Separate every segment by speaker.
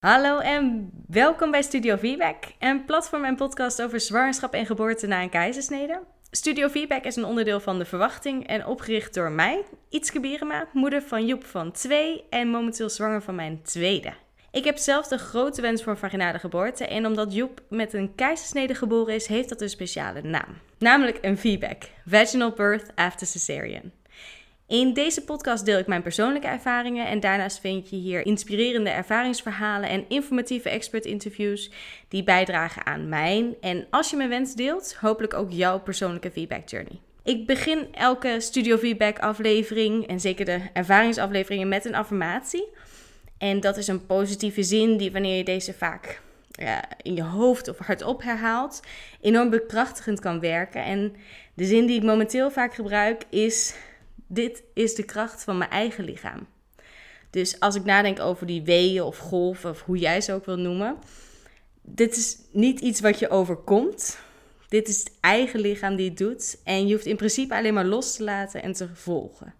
Speaker 1: Hallo en welkom bij Studio Feedback, een platform en podcast over zwangerschap en geboorte na een keizersnede. Studio Feedback is een onderdeel van de verwachting en opgericht door mij, Ietske Bierema, moeder van Joep van 2 en momenteel zwanger van mijn tweede. Ik heb zelf de grote wens voor vaginale geboorte en omdat Joep met een keizersnede geboren is, heeft dat een speciale naam. Namelijk een feedback, Vaginal Birth After Cesarean. In deze podcast deel ik mijn persoonlijke ervaringen en daarnaast vind je hier inspirerende ervaringsverhalen en informatieve expert-interviews die bijdragen aan mijn en als je mijn wens deelt, hopelijk ook jouw persoonlijke feedback journey. Ik begin elke studio feedback aflevering en zeker de ervaringsafleveringen met een affirmatie. En dat is een positieve zin die wanneer je deze vaak in je hoofd of hardop herhaalt, enorm bekrachtigend kan werken. En de zin die ik momenteel vaak gebruik is dit is de kracht van mijn eigen lichaam. Dus als ik nadenk over die weeën of golven, of hoe jij ze ook wil noemen, dit is niet iets wat je overkomt. Dit is het eigen lichaam die het doet. En je hoeft in principe alleen maar los te laten en te volgen.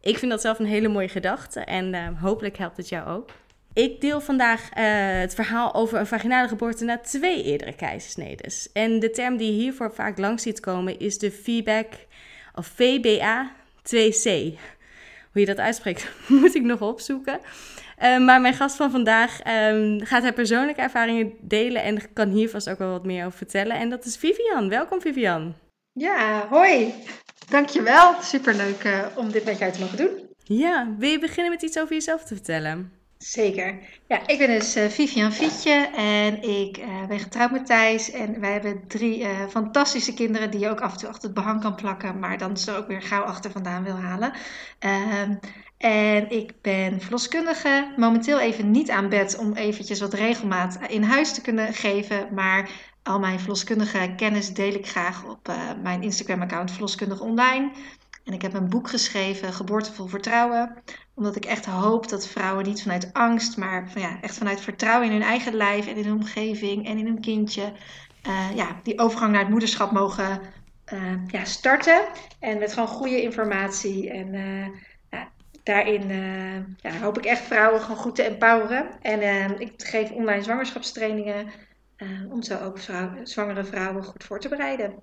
Speaker 1: Ik vind dat zelf een hele mooie gedachte en uh, hopelijk helpt het jou ook. Ik deel vandaag uh, het verhaal over een vaginale geboorte na twee eerdere keizersnedes. En de term die hiervoor vaak langs ziet komen is de feedback of VBA 2C. Hoe je dat uitspreekt, moet ik nog opzoeken. Uh, maar mijn gast van vandaag um, gaat haar persoonlijke ervaringen delen en kan hier vast ook wel wat meer over vertellen. En dat is Vivian. Welkom Vivian.
Speaker 2: Ja, hoi. Dankjewel. Superleuk uh, om dit met jou te mogen doen.
Speaker 1: Ja, wil je beginnen met iets over jezelf te vertellen?
Speaker 2: Zeker. Ja, ik ben dus uh, Vivian Fietje en ik uh, ben getrouwd met Thijs. En wij hebben drie uh, fantastische kinderen die je ook af en toe achter het behang kan plakken, maar dan ze ook weer gauw achter vandaan wil halen. Ehm, en ik ben verloskundige, momenteel even niet aan bed om eventjes wat regelmaat in huis te kunnen geven, maar al mijn verloskundige kennis deel ik graag op mijn Instagram-account Verloskundig Online. En ik heb een boek geschreven, Geboortevol Vertrouwen. Omdat ik echt hoop dat vrouwen niet vanuit angst, maar ja, echt vanuit vertrouwen in hun eigen lijf en in hun omgeving en in hun kindje. Uh, ja, die overgang naar het moederschap mogen uh, ja, starten. En met gewoon goede informatie. En uh, ja, daarin ja, hoop ik echt vrouwen gewoon goed te empoweren. En ik geef online zwangerschapstrainingen. om zo ook zwangere vrouwen goed voor te bereiden.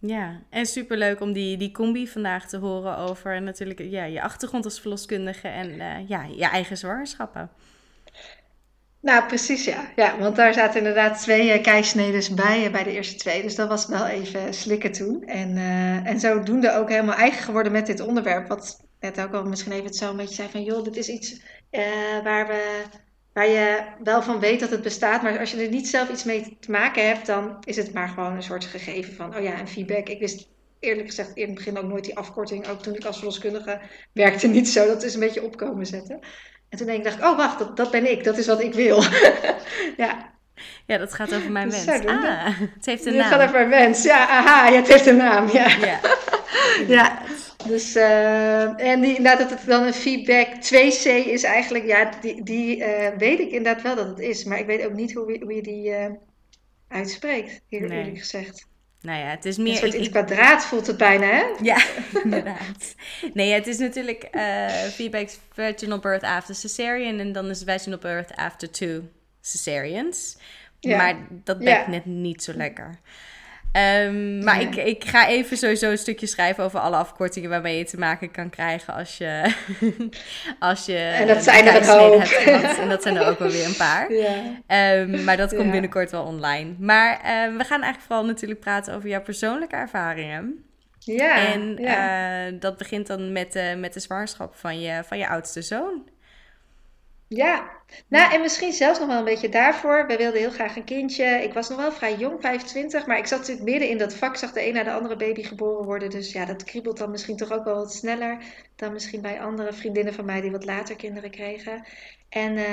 Speaker 1: Ja, en superleuk om die, die combi vandaag te horen over natuurlijk ja, je achtergrond als verloskundige en uh, ja, je eigen zwangerschappen.
Speaker 2: Nou, precies ja. ja. Want daar zaten inderdaad twee uh, keisnedes bij, uh, bij de eerste twee. Dus dat was wel even slikken toen. En, uh, en zodoende ook helemaal eigen geworden met dit onderwerp. Wat net ook al misschien even zo een beetje zei van... joh, dit is iets waar we waar je wel van weet dat het bestaat, maar als je er niet zelf iets mee te maken hebt, dan is het maar gewoon een soort gegeven van, oh ja, een feedback. Ik wist eerlijk gezegd in het begin ook nooit die afkorting, ook toen ik als verloskundige werkte niet zo. Dat is een beetje opkomen zetten. En toen denk ik, dacht ik, oh wacht, dat, dat ben ik, dat is wat ik wil. ja.
Speaker 1: Ja, dat gaat over mijn dus wens. Ah, het heeft een naam.
Speaker 2: Het gaat over mijn wens, ja, aha, ja, het heeft een naam, ja. Ja, ja. Dus, uh, en die, nou, dat het dan een feedback 2C is eigenlijk, ja, die, die uh, weet ik inderdaad wel dat het is. Maar ik weet ook niet hoe, hoe je die uh, uitspreekt, eerlijk nee. gezegd.
Speaker 1: Nou ja, het is meer... Een
Speaker 2: soort in het kwadraat voelt het bijna, hè?
Speaker 1: Ja, inderdaad. Nee, het is natuurlijk feedback vaginal birth after cesarean en dan is vaginal birth after two cesareans. Ja. Maar dat bekt ja. net niet zo lekker. Um, maar ja. ik, ik ga even sowieso een stukje schrijven over alle afkortingen waarmee je te maken kan krijgen als je. als je
Speaker 2: en dat zijn er hoop.
Speaker 1: Hebt en dat zijn er ook wel weer een paar. Ja. Um, maar dat komt ja. binnenkort wel online. Maar um, we gaan eigenlijk vooral natuurlijk praten over jouw persoonlijke ervaringen. Ja. En uh, dat begint dan met, uh, met de zwangerschap van je, van je oudste zoon.
Speaker 2: Ja, nou en misschien zelfs nog wel een beetje daarvoor. Wij wilden heel graag een kindje. Ik was nog wel vrij jong, 25, maar ik zat natuurlijk midden in dat vak, zag de een na de andere baby geboren worden. Dus ja, dat kriebelt dan misschien toch ook wel wat sneller dan misschien bij andere vriendinnen van mij die wat later kinderen kregen. En uh,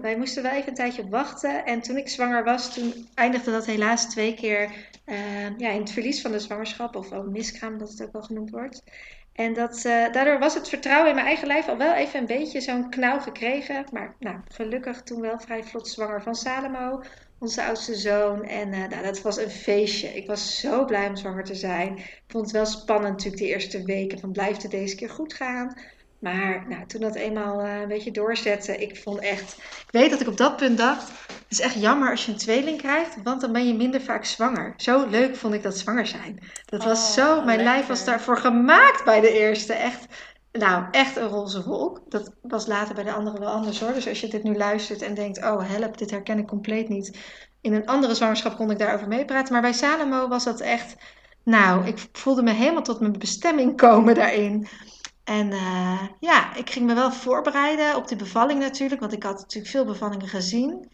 Speaker 2: wij moesten wel even een tijdje wachten. En toen ik zwanger was, toen eindigde dat helaas twee keer uh, ja, in het verlies van de zwangerschap, of ook miskraam, dat het ook wel genoemd wordt. En dat, uh, daardoor was het vertrouwen in mijn eigen lijf al wel even een beetje zo'n knauw gekregen. Maar nou, gelukkig toen wel vrij vlot zwanger van Salomo, onze oudste zoon. En uh, nou, dat was een feestje. Ik was zo blij om zwanger te zijn. Ik vond het wel spannend natuurlijk de eerste weken van blijft het deze keer goed gaan. Maar nou, toen dat eenmaal eh, een beetje doorzette, ik vond echt... Ik weet dat ik op dat punt dacht, het is echt jammer als je een tweeling krijgt, want dan ben je minder vaak zwanger. Zo leuk vond ik dat zwanger zijn. Dat was
Speaker 1: Oh,
Speaker 2: zo, mijn lijf was daarvoor gemaakt bij de eerste. Echt, nou, echt een roze wolk. Dat was later bij de andere wel anders hoor. Dus als je dit nu luistert en denkt, oh help, dit herken ik compleet niet. In een andere zwangerschap kon ik daarover meepraten. Maar bij Salomo was dat echt, nou, ik voelde me helemaal tot mijn bestemming komen daarin. En eh, ja, ik ging me wel voorbereiden op die bevalling natuurlijk, want ik had natuurlijk veel bevallingen gezien.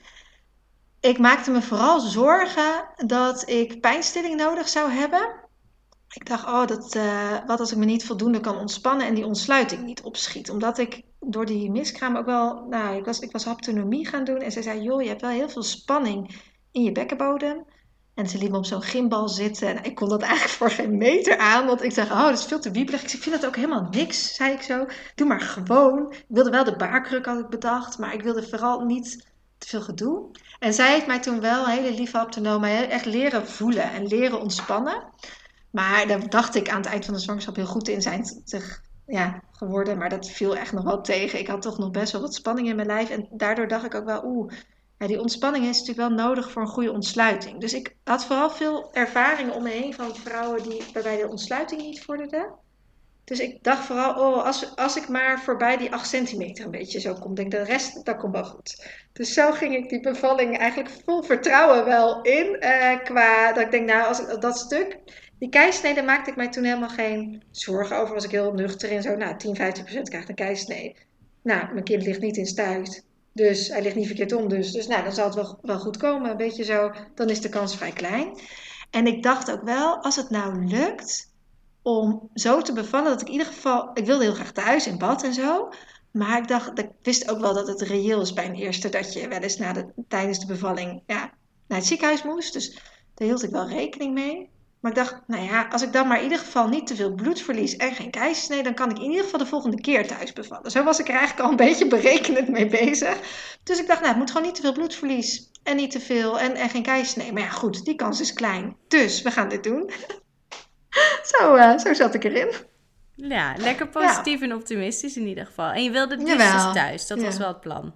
Speaker 2: Ik maakte me vooral zorgen dat ik pijnstilling nodig zou hebben. Ik dacht, oh, dat, eh, wat als ik me niet voldoende kan ontspannen en die ontsluiting niet opschiet. Omdat ik door die miskraam ook wel, nou, ik was, ik was haptonomie gaan doen. En ze zei, joh, je hebt wel heel veel spanning in je bekkenbodem. En ze liet me op zo'n gimbal zitten. En ik kon dat eigenlijk voor geen meter aan. Want ik dacht, oh, dat is veel te wiebelig. Ik vind dat ook helemaal niks, zei ik zo. Doe maar gewoon. Ik wilde wel de baarkruk, had ik bedacht. Maar ik wilde vooral niet te veel gedoe. En zij heeft mij toen wel, hele lieve haptonoom, mij echt leren voelen en leren ontspannen. Maar daar dacht ik aan het eind van de zwangerschap heel goed in zijn te, ja, geworden. Maar dat viel echt nog wel tegen. Ik had toch nog best wel wat spanning in mijn lijf. En daardoor dacht ik ook wel, oeh, ja, die ontspanning is natuurlijk wel nodig voor een goede ontsluiting. Dus ik had vooral veel ervaringen om me heen van vrouwen die, waarbij de ontsluiting niet vorderde. Dus ik dacht vooral, oh, als, als ik maar voorbij die 8 centimeter een beetje zo kom, denk ik, de rest, dat komt wel goed. Dus zo ging ik die bevalling eigenlijk vol vertrouwen wel in. eh, qua dat ik denk, nou, als ik, dat stuk, die keisnede maakte ik mij toen helemaal geen zorgen over. Was ik heel nuchter in zo, nou, 10, 15 procent krijgt een keisnee. Nou, mijn kind ligt niet in stuit. Dus hij ligt niet verkeerd om. Dus, dus nou, dan zal het wel, wel goed komen. Een beetje zo, dan is de kans vrij klein. En ik dacht ook wel, als het nou lukt om zo te bevallen, dat ik in ieder geval, ik wilde heel graag thuis in bad en zo. Maar ik dacht, ik wist ook wel dat het reëel is bij een eerste dat je wel eens na de, tijdens de bevalling ja, naar het ziekenhuis moest. Dus daar hield ik wel rekening mee. Maar ik dacht, nou ja, als ik dan maar in ieder geval niet te veel bloed verlies en geen keizersnee, dan kan ik in ieder geval de volgende keer thuis bevallen. Zo was ik er eigenlijk al een beetje berekenend mee bezig. Dus ik dacht, nou, het moet gewoon niet te veel bloedverlies en niet te veel en, en geen keizersnee. Maar ja, goed, die kans is klein. Dus we gaan dit doen. zo, uh, zo zat ik erin.
Speaker 1: Ja, lekker positief ja. en optimistisch in ieder geval. En je wilde dus, dus thuis, dat ja. was wel het plan.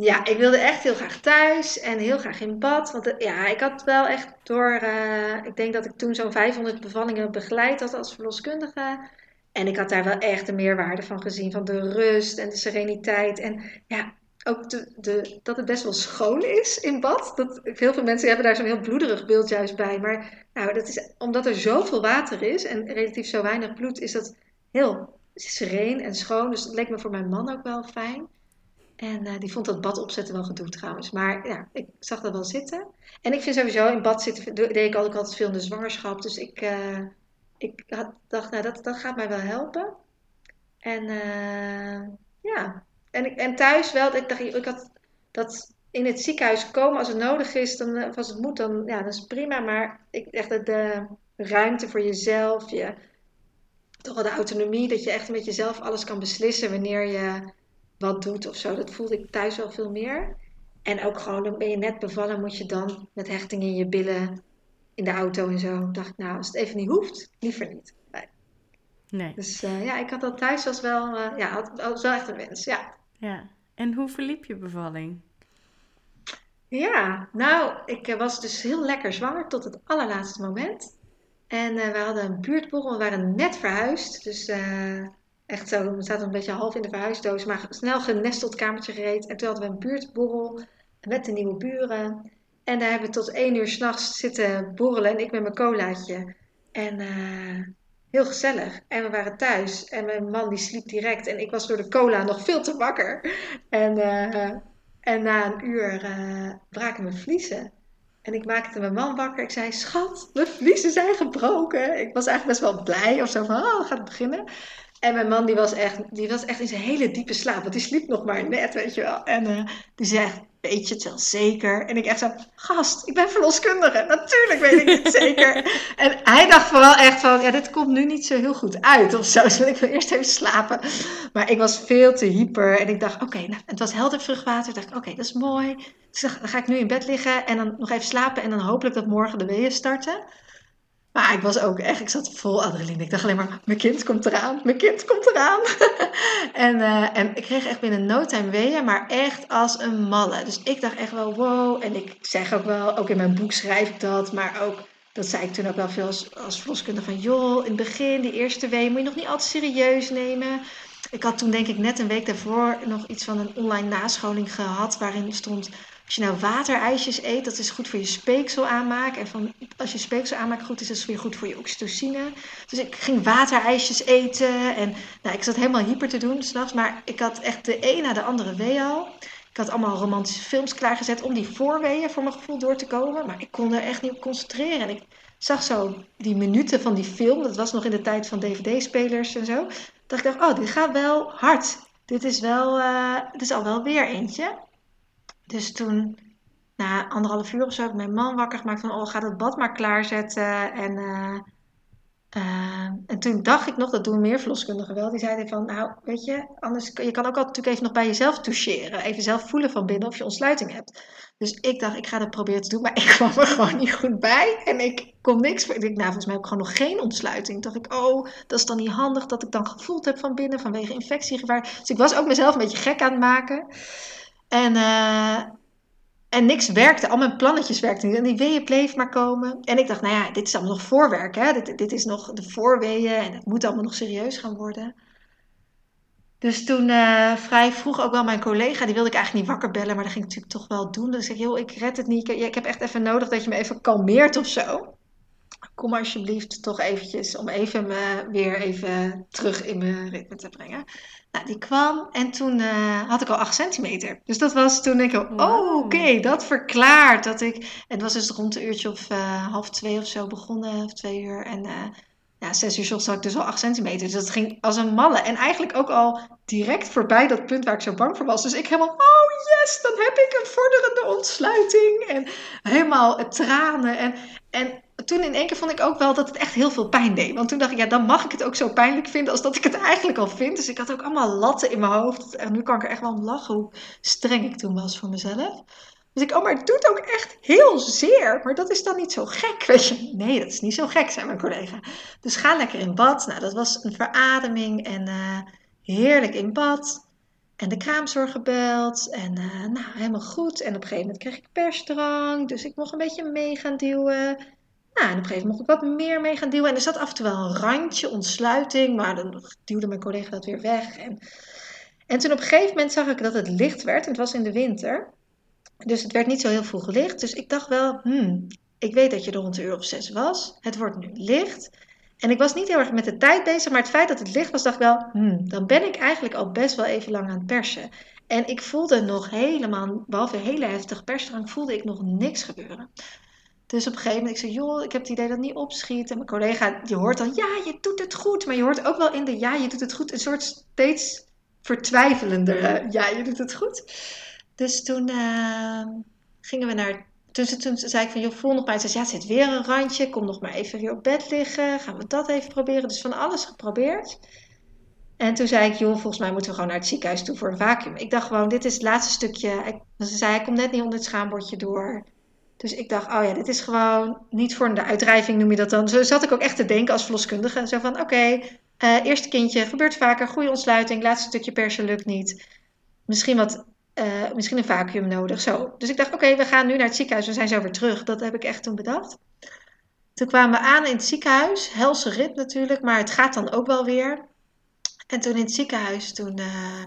Speaker 2: Ja, ik wilde echt heel graag thuis en heel graag in bad. Want ja, ik had wel echt door, uh, ik denk dat ik toen zo'n 500 bevallingen begeleid had als verloskundige. En ik had daar wel echt de meerwaarde van gezien, van de rust en de sereniteit. En ja, ook de, dat het best wel schoon is in bad. Dat, heel veel mensen hebben daar zo'n heel bloederig beeld juist bij. Maar nou, dat is, omdat er zoveel water is en relatief zo weinig bloed, is dat heel sereen en schoon. Dus dat leek me voor mijn man ook wel fijn. En uh, die vond dat bad opzetten wel gedoe trouwens. Maar ja, ik zag dat wel zitten. En ik vind sowieso in bad zitten, deed ik ook altijd veel in de zwangerschap. Dus ik, uh, ik had, dacht, nou dat, dat gaat mij wel helpen. En uh, ja, en, en thuis wel, ik dacht, ik had dat in het ziekenhuis komen als het nodig is, dan, als het moet, dan ja, dat is prima. Maar ik echt de, de ruimte voor jezelf, je, toch wel de autonomie, dat je echt met jezelf alles kan beslissen wanneer je wat doet of zo. Dat voelde ik thuis wel veel meer. En ook gewoon, dan ben je net bevallen, moet je dan met hechting in je billen in de auto en zo. Dacht ik, nou, als het even niet hoeft, liever niet. Nee.
Speaker 1: nee.
Speaker 2: Dus uh, ja, ik had dat thuis als wel, uh, ja, had, wel echt een wens, ja.
Speaker 1: Ja, en hoe verliep je bevalling?
Speaker 2: Ja, nou, ik was dus heel lekker zwanger tot het allerlaatste moment. En uh, we hadden een buurtborrel, we waren net verhuisd, dus echt zo, we zaten een beetje half in de verhuisdoos, maar snel genesteld kamertje gereed. En toen hadden we een buurtborrel met de nieuwe buren. En daar hebben we tot één uur s'nachts zitten borrelen en ik met mijn colaatje. En uh, heel gezellig. En we waren thuis en mijn man die sliep direct en ik was door de cola nog veel te wakker. En, uh, en na een uur uh, braken mijn vliezen. En ik maakte mijn man wakker. Ik zei, schat, mijn vliezen zijn gebroken. Ik was eigenlijk best wel blij of zo van, oh, gaat het beginnen. En mijn man die was, echt, die was echt in zijn hele diepe slaap. Want die sliep nog maar net, weet je wel. En uh, die zegt, weet je het wel zeker? En ik echt zo, gast, ik ben verloskundige. Natuurlijk weet ik het zeker. En hij dacht vooral echt van, ja, dit komt nu niet zo heel goed uit of zo. Dus ik wil eerst even slapen. Maar ik was veel te hyper. En ik dacht, oké, okay, nou, het was helder vruchtwater. Ik dacht, oké, okay, dat is mooi. Dus dan ga ik nu in bed liggen en dan nog even slapen. En dan hopelijk dat morgen de weeën starten. Maar ik was ook echt, ik zat vol adrenaline. Ik dacht alleen maar, mijn kind komt eraan, mijn kind komt eraan. en, uh, en ik kreeg echt binnen no time weeën, maar echt als een malle. Dus ik dacht echt wel, wow. En ik zeg ook wel, ook in mijn boek schrijf ik dat, maar ook, dat zei ik toen ook wel veel als, als verloskundige van, joh, in het begin, die eerste weeën, moet je nog niet altijd serieus nemen. Ik had toen denk ik net een week daarvoor nog iets van een online nascholing gehad, waarin stond als je nou waterijsjes eet, dat is goed voor je speeksel aanmaken. En van, als je speeksel aanmaakt goed is, dat weer goed voor je oxytocine. Dus ik ging waterijsjes eten. En nou, ik zat helemaal hyper te doen s'nachts. Maar ik had echt de een na de andere wee al. Ik had allemaal romantische films klaargezet om die voorweeën voor mijn gevoel door te komen. Maar ik kon er echt niet op concentreren. En ik zag zo die minuten van die film. Dat was nog in de tijd van dvd-spelers en zo. Dat ik dacht, oh, dit gaat wel hard. Dit is, wel, uh, dit is al wel weer eentje. Dus toen, na anderhalf uur of zo, heb ik mijn man wakker gemaakt van, oh, ga dat bad maar klaarzetten. En, uh, uh, en toen dacht ik nog, dat doen meer verloskundigen wel, die zeiden van, nou, weet je, anders, je kan ook altijd natuurlijk even nog bij jezelf toucheren. Even zelf voelen van binnen of je ontsluiting hebt. Dus ik dacht, ik ga dat proberen te doen, maar ik kwam er gewoon niet goed bij. En ik kon niks. Ik dacht, nou, volgens mij heb ik gewoon nog geen ontsluiting. Toen dacht ik, oh, dat is dan niet handig dat ik dan gevoeld heb van binnen vanwege infectiegevaar. Dus ik was ook mezelf een beetje gek aan het maken. En, uh, en niks werkte. Al mijn plannetjes werkten niet. En die weeën bleef maar komen. En ik dacht, nou ja, dit is allemaal nog voorwerk. Hè? Dit, dit is nog de voorweeën. En het moet allemaal nog serieus gaan worden. Dus toen uh, vrij vroeg ook wel mijn collega, die wilde ik eigenlijk niet wakker bellen, maar dat ging ik natuurlijk toch wel doen. Dus ik zei, joh, ik red het niet. Ik, ik heb echt even nodig dat je me even kalmeert of zo. Kom alsjeblieft toch eventjes om even me weer even terug in mijn ritme te brengen. Nou, die kwam en toen uh, had ik al 8 centimeter. Dus dat was toen denk ik, oh, wow. oké, dat verklaart dat ik... Het was dus rond een uurtje of uh, half twee of zo begonnen, of twee uur. En uh, ja, zes uur zocht had ik dus al 8 centimeter. Dus dat ging als een malle. En eigenlijk ook al direct voorbij dat punt waar ik zo bang voor was. Dus ik helemaal, oh yes, dan heb ik een vorderende ontsluiting. En helemaal tranen. En, en toen in één keer vond ik ook wel dat het echt heel veel pijn deed. Want toen dacht ik, ja, dan mag ik het ook zo pijnlijk vinden als dat ik het eigenlijk al vind. Dus ik had ook allemaal latten in mijn hoofd. En nu kan ik er echt wel om lachen hoe streng ik toen was voor mezelf. Dus ik, oh, maar het doet ook echt heel zeer. Maar dat is dan niet zo gek, weet je. Nee, dat is niet zo gek, zei mijn collega. Dus ga lekker in bad. Nou, dat was een verademing en uh, heerlijk in bad. En de kraamzorg gebeld. En uh, nou, helemaal goed. En op een gegeven moment kreeg ik persdrang. Dus ik mocht een beetje mee gaan duwen. En op een gegeven moment mocht ik wat meer mee gaan duwen. En er zat af en toe wel een randje, ontsluiting. Maar dan duwde mijn collega dat weer weg. En, en toen op een gegeven moment zag ik dat het licht werd. En het was in de winter. Dus het werd niet zo heel vroeg licht. Dus ik dacht wel, hmm, ik weet dat je er rond de uur of zes was. Het wordt nu licht. En ik was niet heel erg met de tijd bezig. Maar het feit dat het licht was, dacht ik wel, hmm, dan ben ik eigenlijk al best wel even lang aan het persen. En ik voelde nog helemaal, behalve hele heftige persdrang, voelde ik nog niks gebeuren. Dus op een gegeven moment, ik zei, joh, ik heb het idee dat het niet opschiet. En mijn collega, die hoort dan, ja, je doet het goed. Maar je hoort ook wel in de, ja, je doet het goed, een soort steeds vertwijfelendere, ja, je doet het goed. Dus toen uh, gingen we naar, toen, toen zei ik van, joh, voel nog maar. Ze zei, ja, het zit weer een randje, kom nog maar even weer op bed liggen. Gaan we dat even proberen. Dus van alles geprobeerd. En toen zei ik, joh, volgens mij moeten we gewoon naar het ziekenhuis toe voor een vacuüm. Ik dacht gewoon, dit is het laatste stukje. ze zei, hij komt net niet onder het schaambordje door. Dus ik dacht, oh ja, dit is gewoon niet voor de uitdrijving, noem je dat dan. Zo zat ik ook echt te denken als verloskundige. Zo van, oké, uh, eerste kindje, gebeurt vaker, goede ontsluiting, laatste stukje persen lukt niet. Misschien, wat, uh, misschien een vacuüm nodig, zo. Dus ik dacht, oké, we gaan nu naar het ziekenhuis, we zijn zo weer terug. Dat heb ik echt toen bedacht. Toen kwamen we aan in het ziekenhuis, helse rit natuurlijk, maar het gaat dan ook wel weer. En toen in het ziekenhuis, toen... Uh,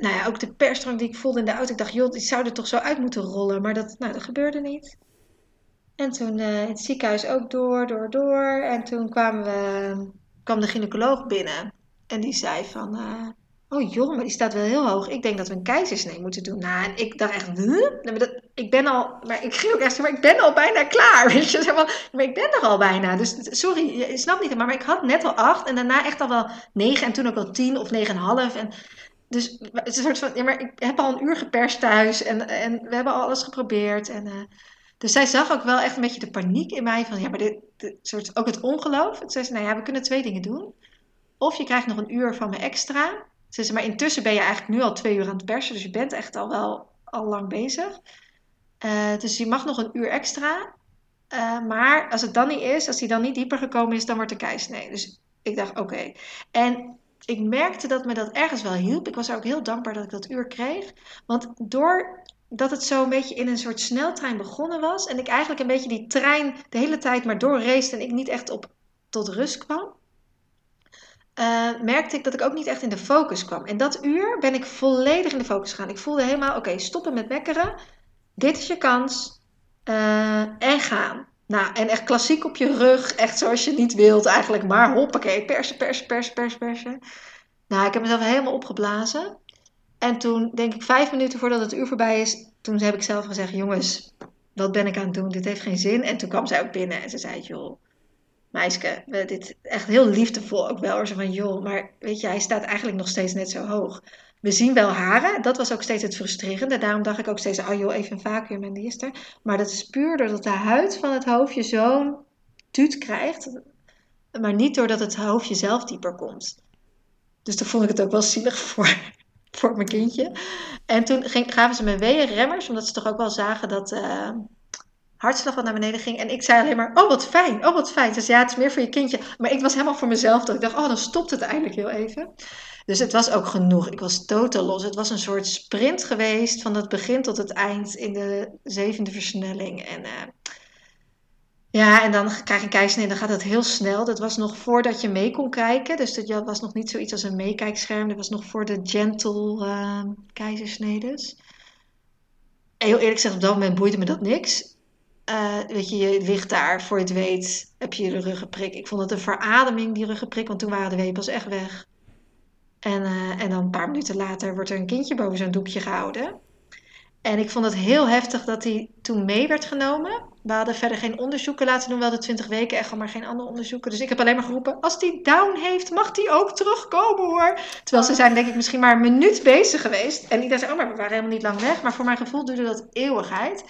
Speaker 2: nou ja, ook de persdrang die ik voelde in de auto. Ik dacht, joh, die zou er toch zo uit moeten rollen. Maar dat, nou, dat gebeurde niet. En toen uh, het ziekenhuis ook door, door, door. En toen kwamen we, kwam de gynaecoloog binnen. En die zei van, uh, oh joh, maar die staat wel heel hoog. Ik denk dat we een keizersnee moeten doen. Nou, en ik dacht echt, huh? Ik ben al, maar ik ging ook echt maar ik ben al bijna klaar. Weet je, maar ik ben er al bijna. Dus sorry, je snapt niet, maar, maar ik had net al acht. En daarna echt al wel negen. En toen ook al tien of negen en half. En dus het is een soort van, ja, maar ik heb al een uur geperst thuis en, en we hebben al alles geprobeerd. En, uh, dus zij zag ook wel echt een beetje de paniek in mij van, ja, maar dit, soort, ook het ongeloof. Toen zei ze, nou ja, we kunnen twee dingen doen. Of je krijgt nog een uur van me extra. Ze zei, maar intussen ben je eigenlijk nu al twee uur aan het persen, dus je bent echt al wel al lang bezig. Uh, dus je mag nog een uur extra. Eh, maar als het dan niet is, als die dan niet dieper gekomen is, dan wordt er keisnee. Dus ik dacht, oké. En ik merkte dat me dat ergens wel hielp. Ik was ook heel dankbaar dat ik dat uur kreeg. Want doordat het zo een beetje in een soort sneltrein begonnen was... en ik eigenlijk een beetje die trein de hele tijd maar doorreest... en ik niet echt op, tot rust kwam... Uh, merkte ik dat ik ook niet echt in de focus kwam. En dat uur ben ik volledig in de focus gegaan. Ik voelde helemaal, oké, stoppen met mekkeren. Dit is je kans. Uh, en gaan. Nou, en echt klassiek op je rug. Echt zoals je niet wilt eigenlijk. Maar hoppakee, persen, persen, persen, persen, persen. Nou, ik heb mezelf helemaal opgeblazen. En toen, denk ik, vijf minuten voordat het uur voorbij is... toen heb ik zelf gezegd, jongens, wat ben ik aan het doen? Dit heeft geen zin. En toen kwam zij ook binnen en ze zei, joh meisje, dit echt heel liefdevol ook wel. Zo van, joh, maar weet je, hij staat eigenlijk nog steeds net zo hoog. We zien wel haren, dat was ook steeds het frustrerende. Daarom dacht ik ook steeds, oh joh, even een vacuüm en die is er. Maar dat is puur doordat de huid van het hoofdje zo'n tuut krijgt. Maar niet doordat het hoofdje zelf dieper komt. Dus toen vond ik het ook wel zielig voor, voor mijn kindje. En toen gaven ze me weeënremmers, omdat ze toch ook wel zagen dat... Uh, hartslag wat naar beneden ging. En ik zei alleen maar, oh wat fijn, oh wat fijn. Ze zei, ja, het is meer voor je kindje. Maar ik was helemaal voor mezelf. Dat ik dacht, oh dan stopt het eindelijk heel even. Dus het was ook genoeg. Ik was totaal los. Het was een soort sprint geweest van het begin tot het eind in de zevende versnelling. En uh, ja, en dan krijg je een keisnee en dan gaat het heel snel. Dat was nog voordat je mee kon kijken. Dus dat was nog niet zoiets als een meekijkscherm. Dat was nog voor de gentle uh, keizersnedes. En heel eerlijk gezegd, op dat moment boeide me dat niks. Uh, weet je, je ligt daar, voor je het weet, heb je de ruggenprik. Ik vond het een verademing, die ruggenprik, want toen waren de wepels echt weg. En, uh, en dan een paar minuten later wordt er een kindje boven zo'n doekje gehouden. En ik vond het heel heftig dat hij toen mee werd genomen. We hadden verder geen onderzoeken laten doen, wel de 20 weken echo, maar geen andere onderzoeken. Dus ik heb alleen maar geroepen, als die down heeft, mag die ook terugkomen hoor. Terwijl ze zijn denk ik misschien maar een minuut bezig geweest. En iedereen zei, oh maar we waren helemaal niet lang weg. Maar voor mijn gevoel duurde dat eeuwigheid.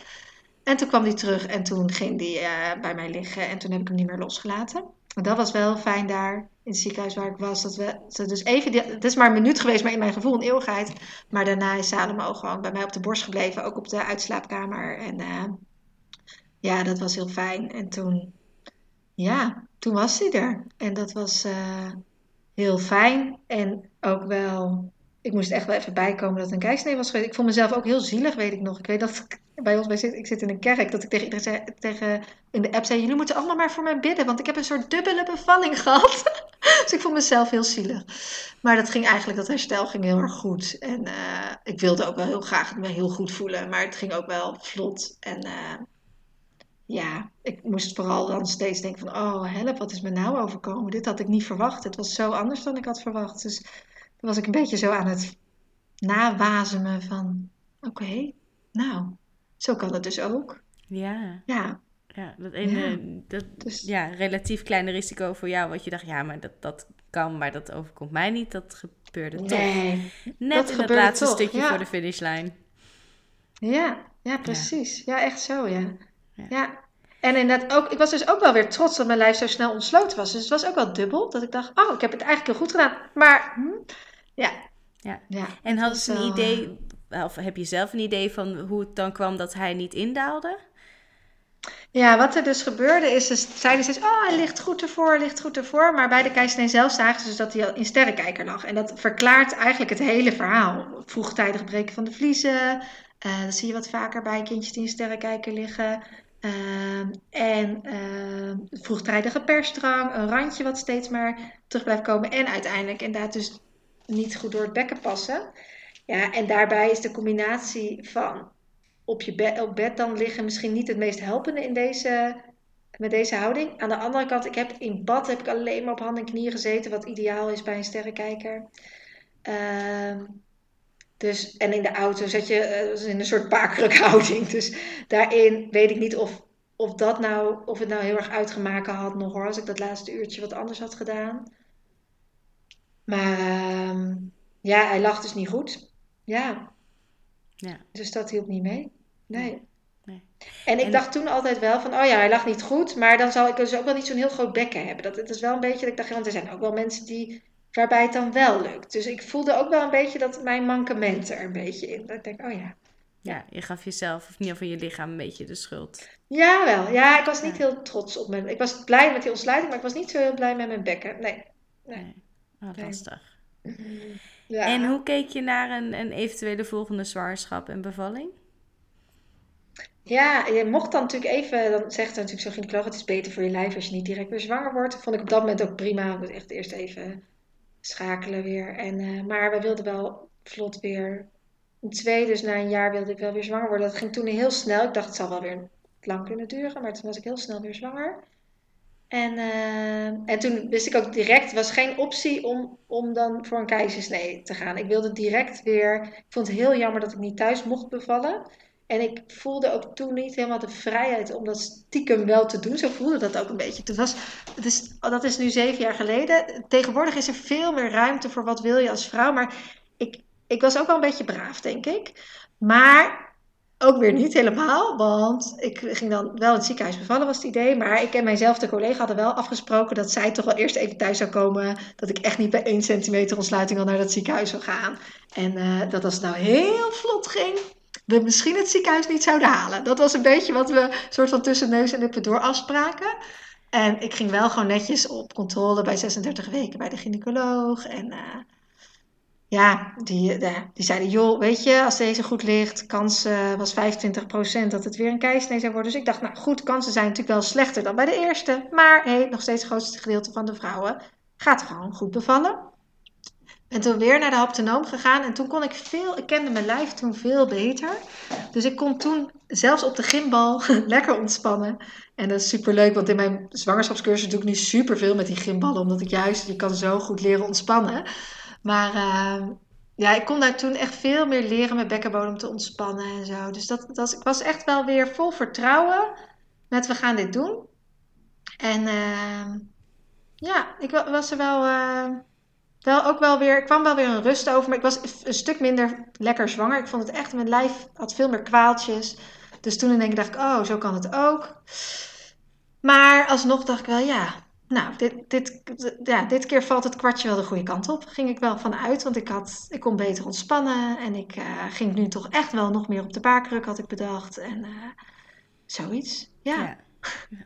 Speaker 2: En toen kwam hij terug en toen ging hij uh, bij mij liggen en toen heb ik hem niet meer losgelaten. En dat was wel fijn daar in het ziekenhuis waar ik was. Dat we, dus even, het is maar een minuut geweest, maar in mijn gevoel een eeuwigheid. Maar daarna is Salomo gewoon bij mij op de borst gebleven, ook op de uitslaapkamer. En uh, ja, dat was heel fijn. En toen, ja, toen was hij er. En dat was uh, heel fijn en ook wel ik moest echt wel even bijkomen dat een keisnee was geweest. Ik vond mezelf ook heel zielig, weet ik nog. Ik weet dat ik bij ons bij zit, ik zit in een kerk, dat ik tegen iedereen tegen, in de app zei, jullie moeten allemaal maar voor mij bidden, want ik heb een soort dubbele bevalling gehad. dus ik vond mezelf heel zielig. Maar dat ging eigenlijk, dat herstel ging heel erg goed. En uh, ik wilde ook wel heel graag me heel goed voelen, maar het ging ook wel vlot. En uh, ja, ik moest vooral dan steeds denken van, oh help, wat is me nou overkomen? Dit had ik niet verwacht. Het was zo anders dan ik had verwacht. Dus was ik een beetje zo aan het nawazemen van, oké, nou, zo kan het dus ook.
Speaker 1: Ja.
Speaker 2: Ja.
Speaker 1: Ja, dat ene, dat dus, ja, relatief kleine risico voor jou, wat je dacht, ja, maar dat, dat kan, maar dat overkomt mij niet, dat gebeurde toch. Nee, Net dat in het laatste stukje voor de finishlijn.
Speaker 2: Ja, ja, precies. Ja, echt zo, ja. ja. ja. En inderdaad ook, ik was dus ook wel weer trots dat mijn lijf zo snel ontsloten was. Dus het was ook wel dubbel, dat ik dacht, oh, ik heb het eigenlijk heel goed gedaan. Maar hm, ja.
Speaker 1: ja. ja. En hadden ze een idee, eh, of heb je zelf een idee van hoe het dan kwam dat hij niet indaalde?
Speaker 2: Ja, wat er dus gebeurde is, ze zeiden steeds, oh, hij ligt goed ervoor, ligt goed ervoor. Maar bij de keizersnee zelf zagen ze dus dat hij al in sterrenkijker lag. En dat verklaart eigenlijk het hele verhaal. Vroegtijdig breken van de vliezen, uh, dat zie je wat vaker bij kindjes die in sterrenkijker liggen. Uh, en uh, vroegtijdige persdrang, een randje wat steeds maar terug blijft komen. En uiteindelijk inderdaad dus niet goed door het bekken passen. Ja, en daarbij is de combinatie van op je bed, op bed dan liggen misschien niet het meest helpende in deze, met deze houding. Aan de andere kant, ik heb in bad heb ik alleen maar op handen en knieën gezeten, wat ideaal is bij een sterrenkijker. Uh, dus, en in de auto zat je uh, in een soort paakkrukhouding. Dus daarin weet ik niet of, of, dat nou, of het nou heel erg uitgemaakt had nog hoor. Als ik dat laatste uurtje wat anders had gedaan. Maar uh, ja, hij lag dus niet goed. Ja. ja. Dus dat hielp niet mee. Nee. nee. En ik dacht toen altijd wel van, oh ja, hij lag niet goed. Maar dan zal ik dus ook wel niet zo'n heel groot bekken hebben. Dat, het is wel een beetje dat ik dacht, want er zijn ook wel mensen die waarbij het dan wel lukt. Dus ik voelde ook wel een beetje dat mijn mankement er een beetje in. Dat ik denk, oh ja,
Speaker 1: Ja, je gaf jezelf, of in ieder geval je lichaam, een beetje de schuld.
Speaker 2: Ja, wel. Ja, ik was niet heel trots op mijn... Ik was blij met die ontsluiting, maar ik was niet zo heel blij met mijn bekken. Nee. Nee.
Speaker 1: Nee. Oh,
Speaker 2: Nee.
Speaker 1: lastig.
Speaker 2: Ja.
Speaker 1: En hoe keek je naar een, een eventuele volgende zwangerschap en bevalling?
Speaker 2: Ja, je mocht dan natuurlijk even, dan zegt er natuurlijk zo'n gynaecoloog, het is beter voor je lijf als je niet direct weer zwanger wordt. Dat vond ik op dat moment ook prima. Ik moest echt eerst even schakelen weer. En, eh, maar we wilden wel vlot weer een tweede, dus na een jaar wilde ik wel weer zwanger worden. Dat ging toen heel snel. Ik dacht het zal wel weer lang kunnen duren, maar toen was ik heel snel weer zwanger. En, eh, en toen wist ik ook direct, het was geen optie om, om dan voor een keizersnee te gaan. Ik wilde direct weer, ik vond het heel jammer dat ik niet thuis mocht bevallen. En ik voelde ook toen niet helemaal de vrijheid om dat stiekem wel te doen. Zo voelde dat ook een beetje. Was, het is, dat is nu zeven jaar geleden. Tegenwoordig is er veel meer ruimte voor wat wil je als vrouw. Maar ik, ik was ook wel een beetje braaf, denk ik. Maar ook weer niet helemaal. Want ik ging dan wel in het ziekenhuis bevallen, was het idee. Maar ik en mijnzelf, de collega, hadden wel afgesproken dat zij toch wel eerst even thuis zou komen. Dat ik echt niet bij één centimeter ontsluiting al naar dat ziekenhuis zou gaan. En eh, dat als het nou heel vlot ging, we misschien het ziekenhuis niet zouden halen. Dat was een beetje wat we soort van tussen neus en lippen door afspraken. En ik ging wel gewoon netjes op controle bij 36 weken bij de gynaecoloog. En eh, ja, die, eh, die zeiden, joh, weet je, als deze goed ligt, kans eh, was 25% dat het weer een keisnee zou worden. Dus ik dacht, nou goed, kansen zijn natuurlijk wel slechter dan bij de eerste. Maar hey, nog steeds het grootste gedeelte van de vrouwen gaat gewoon goed bevallen. En toen weer naar de haptonoom gegaan. En toen kon ik veel, ik kende mijn lijf toen veel beter. Dus ik kon toen zelfs op de gymbal lekker ontspannen. En dat is super leuk, want in mijn zwangerschapscursus doe ik niet super veel met die gymballen. Omdat ik juist, je kan zo goed leren ontspannen. Maar uh, ja, ik kon daar toen echt veel meer leren mijn bekkenbodem te ontspannen en zo. Dus dat, dat, ik was echt wel weer vol vertrouwen met we gaan dit doen. En uh, ja, ik was er wel... Uh, wel ook wel weer, ik kwam wel weer een rust over, maar ik was een stuk minder lekker zwanger. Ik vond het echt, mijn lijf had veel meer kwaaltjes. Dus toen in één dacht ik, oh, zo kan het ook. Maar alsnog dacht ik wel, ja, nou, dit, dit, ja, dit keer valt het kwartje wel de goede kant op. Ging ik wel vanuit, want ik, had, ik kon beter ontspannen. En ik uh, ging nu toch echt wel nog meer op de baarkruk, had ik bedacht. En uh, zoiets, ja. ja.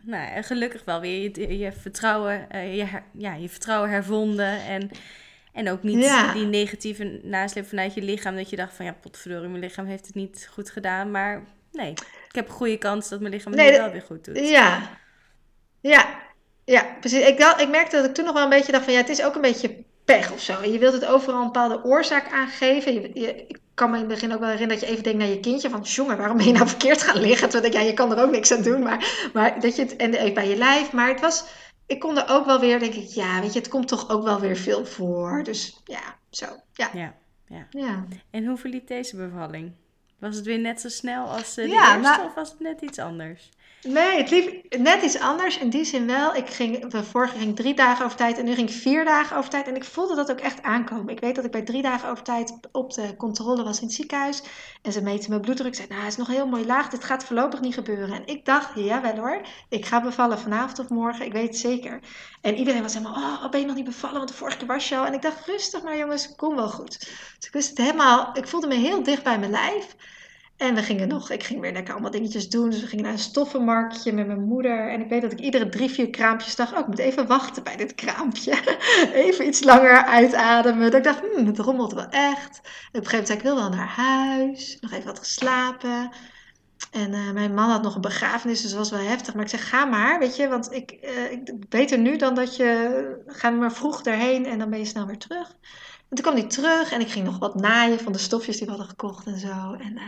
Speaker 1: Nou, gelukkig wel weer je, je vertrouwen, uh, je, ja, je vertrouwen hervonden en... En ook niet ja. die negatieve nasleep vanuit je lichaam. Dat je dacht van ja, potverdorie, mijn lichaam heeft het niet goed gedaan. Maar nee, ik heb een goede kans dat mijn lichaam het nee, wel weer goed doet.
Speaker 2: Ja, ja, ja precies. Ik, dacht, ik merkte dat ik toen nog wel een beetje dacht van ja, het is ook een beetje pech of zo. Je wilt het overal een bepaalde oorzaak aangeven. Je, je, ik kan me in het begin ook wel herinneren dat je even denkt naar je kindje van jongen, waarom ben je nou verkeerd gaan liggen? Toen denk ik, ja, je kan er ook niks aan doen. Maar, maar dat je het, en even bij je lijf. Maar het was ik kon er ook wel weer, denk ik, ja, weet je, het komt toch ook wel weer veel voor. Dus ja, zo. Ja.
Speaker 1: Ja, ja. ja. En hoe verliep deze bevalling? Was het weer net zo snel als uh, de
Speaker 2: ja,
Speaker 1: eerste
Speaker 2: nou,
Speaker 1: of was het net iets anders?
Speaker 2: Nee, het liep net iets anders. In die zin wel. Ik ging, de vorige ging drie dagen over tijd en nu ging ik vier dagen over tijd. En ik voelde dat ook echt aankomen. Ik weet dat ik bij drie dagen over tijd op de controle was in het ziekenhuis. En ze meten mijn bloeddruk. Zei, nou, het is nog heel mooi laag. Dit gaat voorlopig niet gebeuren. En ik dacht, jawel hoor. Ik ga bevallen vanavond of morgen. Ik weet het zeker. En iedereen was helemaal, oh, ben je nog niet bevallen? Want de vorige keer was je al. En ik dacht, rustig maar jongens, kom wel goed. Dus ik wist het helemaal. Ik voelde me heel dicht bij mijn lijf. En we gingen nog, ik ging weer lekker allemaal dingetjes doen. Dus we gingen naar een stoffenmarktje met mijn moeder. En ik weet dat ik iedere drie, vier kraampjes dacht, oh, ik moet even wachten bij dit kraampje. even iets langer uitademen. Dat ik dacht, hmm, het rommelt wel echt. Op een gegeven moment zei ik, wil wel naar huis. Nog even wat geslapen. En uh, mijn man had nog een begrafenis, dus dat was wel heftig. Maar ik zeg, ga maar, weet je. Want ik, uh, ik beter nu dan dat je, ga maar vroeg erheen en dan ben je snel weer terug. En toen kwam hij terug en ik ging nog wat naaien van de stofjes die we hadden gekocht en zo. En, uh,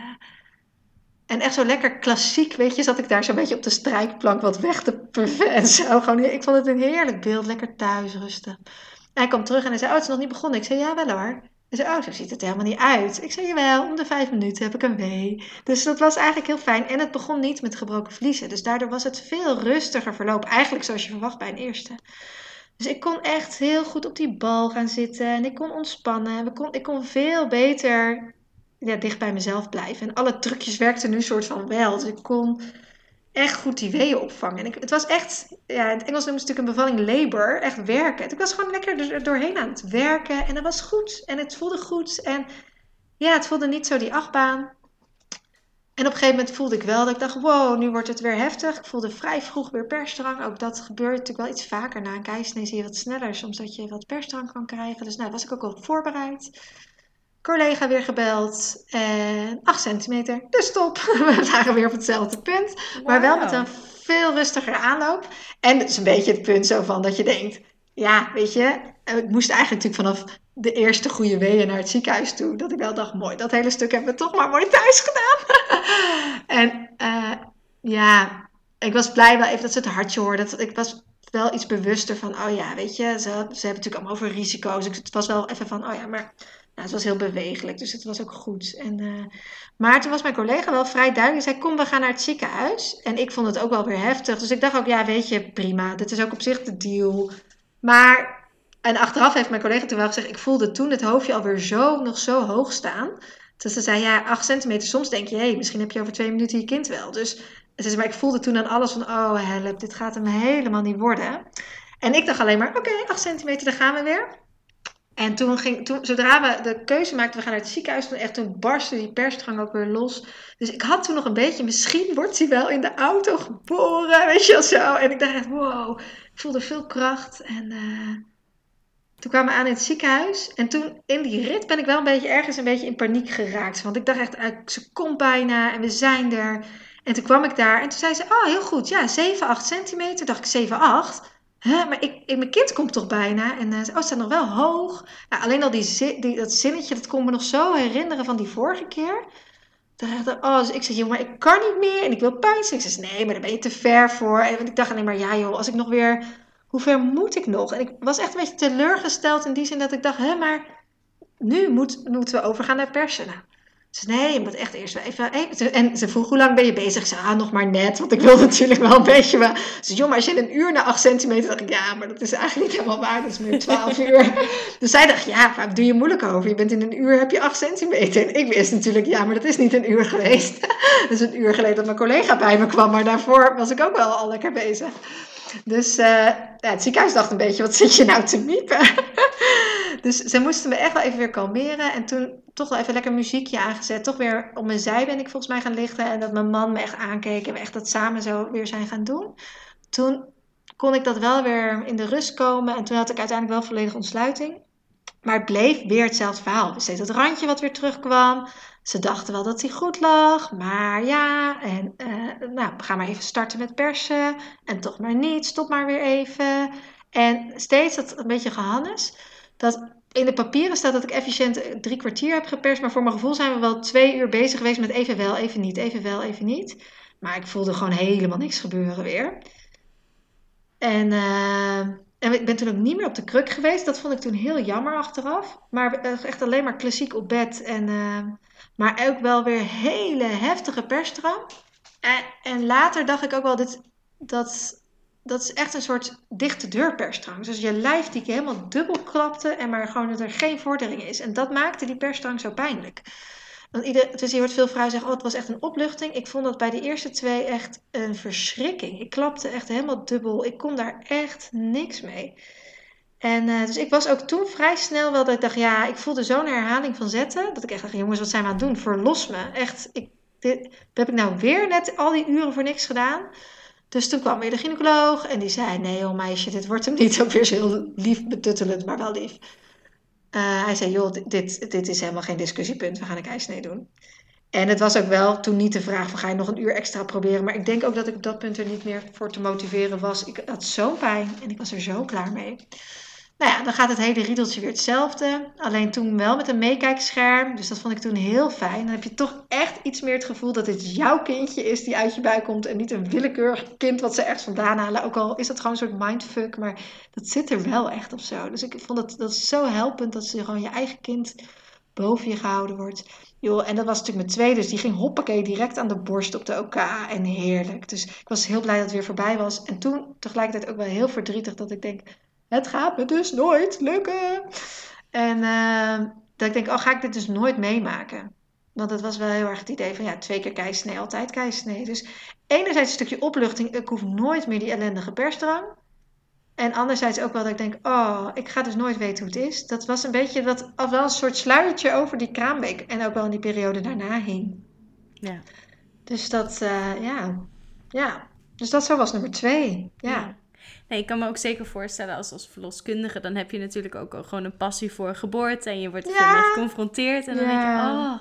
Speaker 2: en echt zo lekker klassiek, weet je, zat ik daar zo'n beetje op de strijkplank wat weg te puffen en zo. Gewoon, ik vond het een heerlijk beeld, lekker thuis, rustig. Hij kwam terug en hij zei, oh, het is nog niet begonnen. Ik zei, ja, wel hoor. Hij zei, oh, zo ziet het helemaal niet uit. Ik zei, jawel, om de vijf minuten heb ik een wee. Dus dat was eigenlijk heel fijn. En het begon niet met gebroken vliezen. Dus daardoor was het veel rustiger verloop. Eigenlijk zoals je verwacht bij een eerste. Dus ik kon echt heel goed op die bal gaan zitten. En ik kon ontspannen. Kon, ik kon veel beter ja, dicht bij mezelf blijven. En alle trucjes werkten nu soort van wel. Dus ik kon echt goed die weeën opvangen. En ik, het was echt, ja, in het Engels noemen ze natuurlijk een bevalling labor. Echt werken. Ik was gewoon lekker er doorheen aan het werken. En dat was goed. En het voelde goed. En ja, het voelde niet zo die achtbaan. En op een gegeven moment voelde ik wel dat ik dacht, wow, nu wordt het weer heftig. Ik voelde vrij vroeg weer persdrang. Ook dat gebeurt natuurlijk wel iets vaker. Na een zie je wat sneller soms dat je wat persdrang kan krijgen. Dus nou, was ik ook al voorbereid. Collega weer gebeld. En 8 centimeter. Dus stop. We waren weer op hetzelfde punt. Maar wel met een veel rustiger aanloop. En het is een beetje het punt zo van dat je denkt, ja, weet je, ik moest eigenlijk natuurlijk vanaf de eerste goede weeën naar het ziekenhuis toe. Dat ik wel dacht, mooi, dat hele stuk hebben we toch maar mooi thuis gedaan. en uh, ja, ik was blij wel even dat ze het hartje hoorden. Ik was wel iets bewuster van, oh ja, weet je, ze, ze hebben natuurlijk allemaal over risico's. het was wel even van, oh ja, maar nou, het was heel bewegelijk, dus het was ook goed. En, uh, maar toen was mijn collega wel vrij duidelijk. Hij zei, kom, we gaan naar het ziekenhuis. En ik vond het ook wel weer heftig. Dus ik dacht ook, ja, weet je, prima. Dit is ook op zich de deal. Maar en achteraf heeft mijn collega toen wel gezegd, ik voelde toen het hoofdje alweer zo, nog zo hoog staan. Dus ze zei, ja, 8 centimeter, soms denk je, hé, hey, misschien heb je over twee minuten je kind wel. Dus ze zei, maar ik voelde toen aan alles van, oh help, dit gaat hem helemaal niet worden. En ik dacht alleen maar, oké, okay, 8 centimeter, daar gaan we weer. En toen ging, toen, zodra we de keuze maakten, we gaan naar het ziekenhuis, toen, echt, toen barstte die persdrang ook weer los. Dus ik had toen nog een beetje, misschien wordt hij wel in de auto geboren, weet je wel zo. En ik dacht echt, wow, ik voelde veel kracht en... Uh, toen kwamen we aan in het ziekenhuis. En toen in die rit ben ik wel een beetje ergens een beetje in paniek geraakt. Want ik dacht echt, eh, ze komt bijna en we zijn er. En toen kwam ik daar en toen zei ze, oh heel goed, ja, 7, 8 centimeter. dacht ik, 7, 8? Huh, maar ik, ik, mijn kind komt toch bijna? En uh, oh, staat nog wel hoog. Nou, alleen al die, dat zinnetje, dat kon me nog zo herinneren van die vorige keer. Toen dacht ik, oh, dus ik zei, joh, maar ik kan niet meer en ik wil pijn. Ik zei, nee, maar daar ben je te ver voor. En ik dacht alleen maar, ja joh, als ik nog weer hoe ver moet ik nog? En ik was echt een beetje teleurgesteld in die zin dat ik dacht, hè, maar nu moet, moeten we overgaan naar persen. Ze nee, je moet echt eerst even... En ze vroeg, hoe lang ben je bezig? Ik zei, ah, nog maar net, want ik wil natuurlijk wel een beetje... Ze zei, joh, maar als je een uur naar 8 centimeter... dacht ik, ja, maar dat is eigenlijk niet helemaal waar, dat is meer 12 uur. dus zij dacht, ja, waar doe je moeilijk over? Je bent in een uur, heb je 8 centimeter. En ik wist natuurlijk, ja, maar dat is niet een uur geweest. dat is een uur geleden dat mijn collega bij me kwam, maar daarvoor was ik ook wel al lekker bezig. Dus ja, het ziekenhuis dacht een beetje, wat zit je nou te miepen? dus ze moesten me echt wel even weer kalmeren. En toen toch wel even lekker muziekje aangezet. Toch weer op mijn zij ben ik volgens mij gaan liggen. En dat mijn man me echt aankeek en we echt dat samen zo weer zijn gaan doen. Toen kon ik dat wel weer in de rust komen. En toen had ik uiteindelijk wel volledige ontsluiting. Maar het bleef weer hetzelfde verhaal. Steeds dat randje wat weer terugkwam. Ze dachten wel dat hij goed lag, maar ja, en uh, nou, we gaan maar even starten met persen. En toch maar niet, stop maar weer even. En steeds dat een beetje gehannes. Dat in de papieren staat dat ik efficiënt drie kwartier heb geperst. Maar voor mijn gevoel zijn we wel twee uur bezig geweest met even wel, even niet, even wel, even niet. Maar ik voelde gewoon helemaal niks gebeuren weer. En, uh, en ik ben toen ook niet meer op de kruk geweest. Dat vond ik toen heel jammer achteraf. Maar echt alleen maar klassiek op bed en... maar ook wel weer hele heftige persdrang. En, en later dacht ik ook wel, dit, dat, dat is echt een soort dichte deur persdrang. Dus je lijf die helemaal dubbel klapte en maar gewoon dat er geen vordering is. En dat maakte die persdrang zo pijnlijk. Want ieder, dus je hoort veel vrouwen zeggen, oh het was echt een opluchting. Ik vond dat bij de eerste twee echt een verschrikking. Ik klapte echt helemaal dubbel. Ik kon daar echt niks mee. En uh, dus ik was ook toen vrij snel wel dat ik dacht, ja, ik voelde zo'n herhaling van zetten. Dat ik echt dacht, jongens, wat zijn we aan het doen? Verlos me. Echt, ik, dit, heb ik nou weer net al die uren voor niks gedaan? Dus toen kwam weer de gynaecoloog en die zei, nee joh meisje, dit wordt hem niet. Ook weer zo heel lief betuttelend, maar wel lief. Uh, hij zei, joh, dit, dit is helemaal geen discussiepunt. We gaan een keisnee doen. En het was ook wel toen niet de vraag van ga je nog een uur extra proberen. Maar ik denk ook dat ik op dat punt er niet meer voor te motiveren was. Ik had zo'n pijn en ik was er zo klaar mee. Nou ja, dan gaat het hele riedeltje weer hetzelfde. Alleen toen wel met een meekijkscherm. Dus dat vond ik toen heel fijn. Dan heb je toch echt iets meer het gevoel dat dit jouw kindje is die uit je buik komt. En niet een willekeurig kind wat ze echt vandaan halen. Ook al is dat gewoon een soort mindfuck. Maar dat zit er wel echt op zo. Dus ik vond het dat zo helpend dat ze gewoon je eigen kind boven je gehouden wordt. Joh, en dat was natuurlijk mijn tweede. Dus die ging hoppakee direct aan de borst op de OK. En heerlijk. Dus ik was heel blij dat het weer voorbij was. En toen tegelijkertijd ook wel heel verdrietig dat ik denk het gaat me dus nooit lukken. En uh, dat ik denk, oh, ga ik dit dus nooit meemaken? Want dat was wel heel erg het idee van, ja, twee keer keisnee, altijd keisnee. Dus enerzijds een stukje opluchting, ik hoef nooit meer die ellendige persdrang. En anderzijds ook wel dat ik denk, oh, ik ga dus nooit weten hoe het is. Dat was een beetje, dat, wel een soort sluiertje over die kraambeek. En ook wel in die periode daarna hing. Ja. Dus dat, uh, ja. ja. Dus dat zo was nummer twee. Ja.
Speaker 1: Nee, ik kan me ook zeker voorstellen als, als verloskundige, dan heb je natuurlijk ook gewoon een passie voor geboorte en je wordt er veel mee geconfronteerd en dan denk je, oh,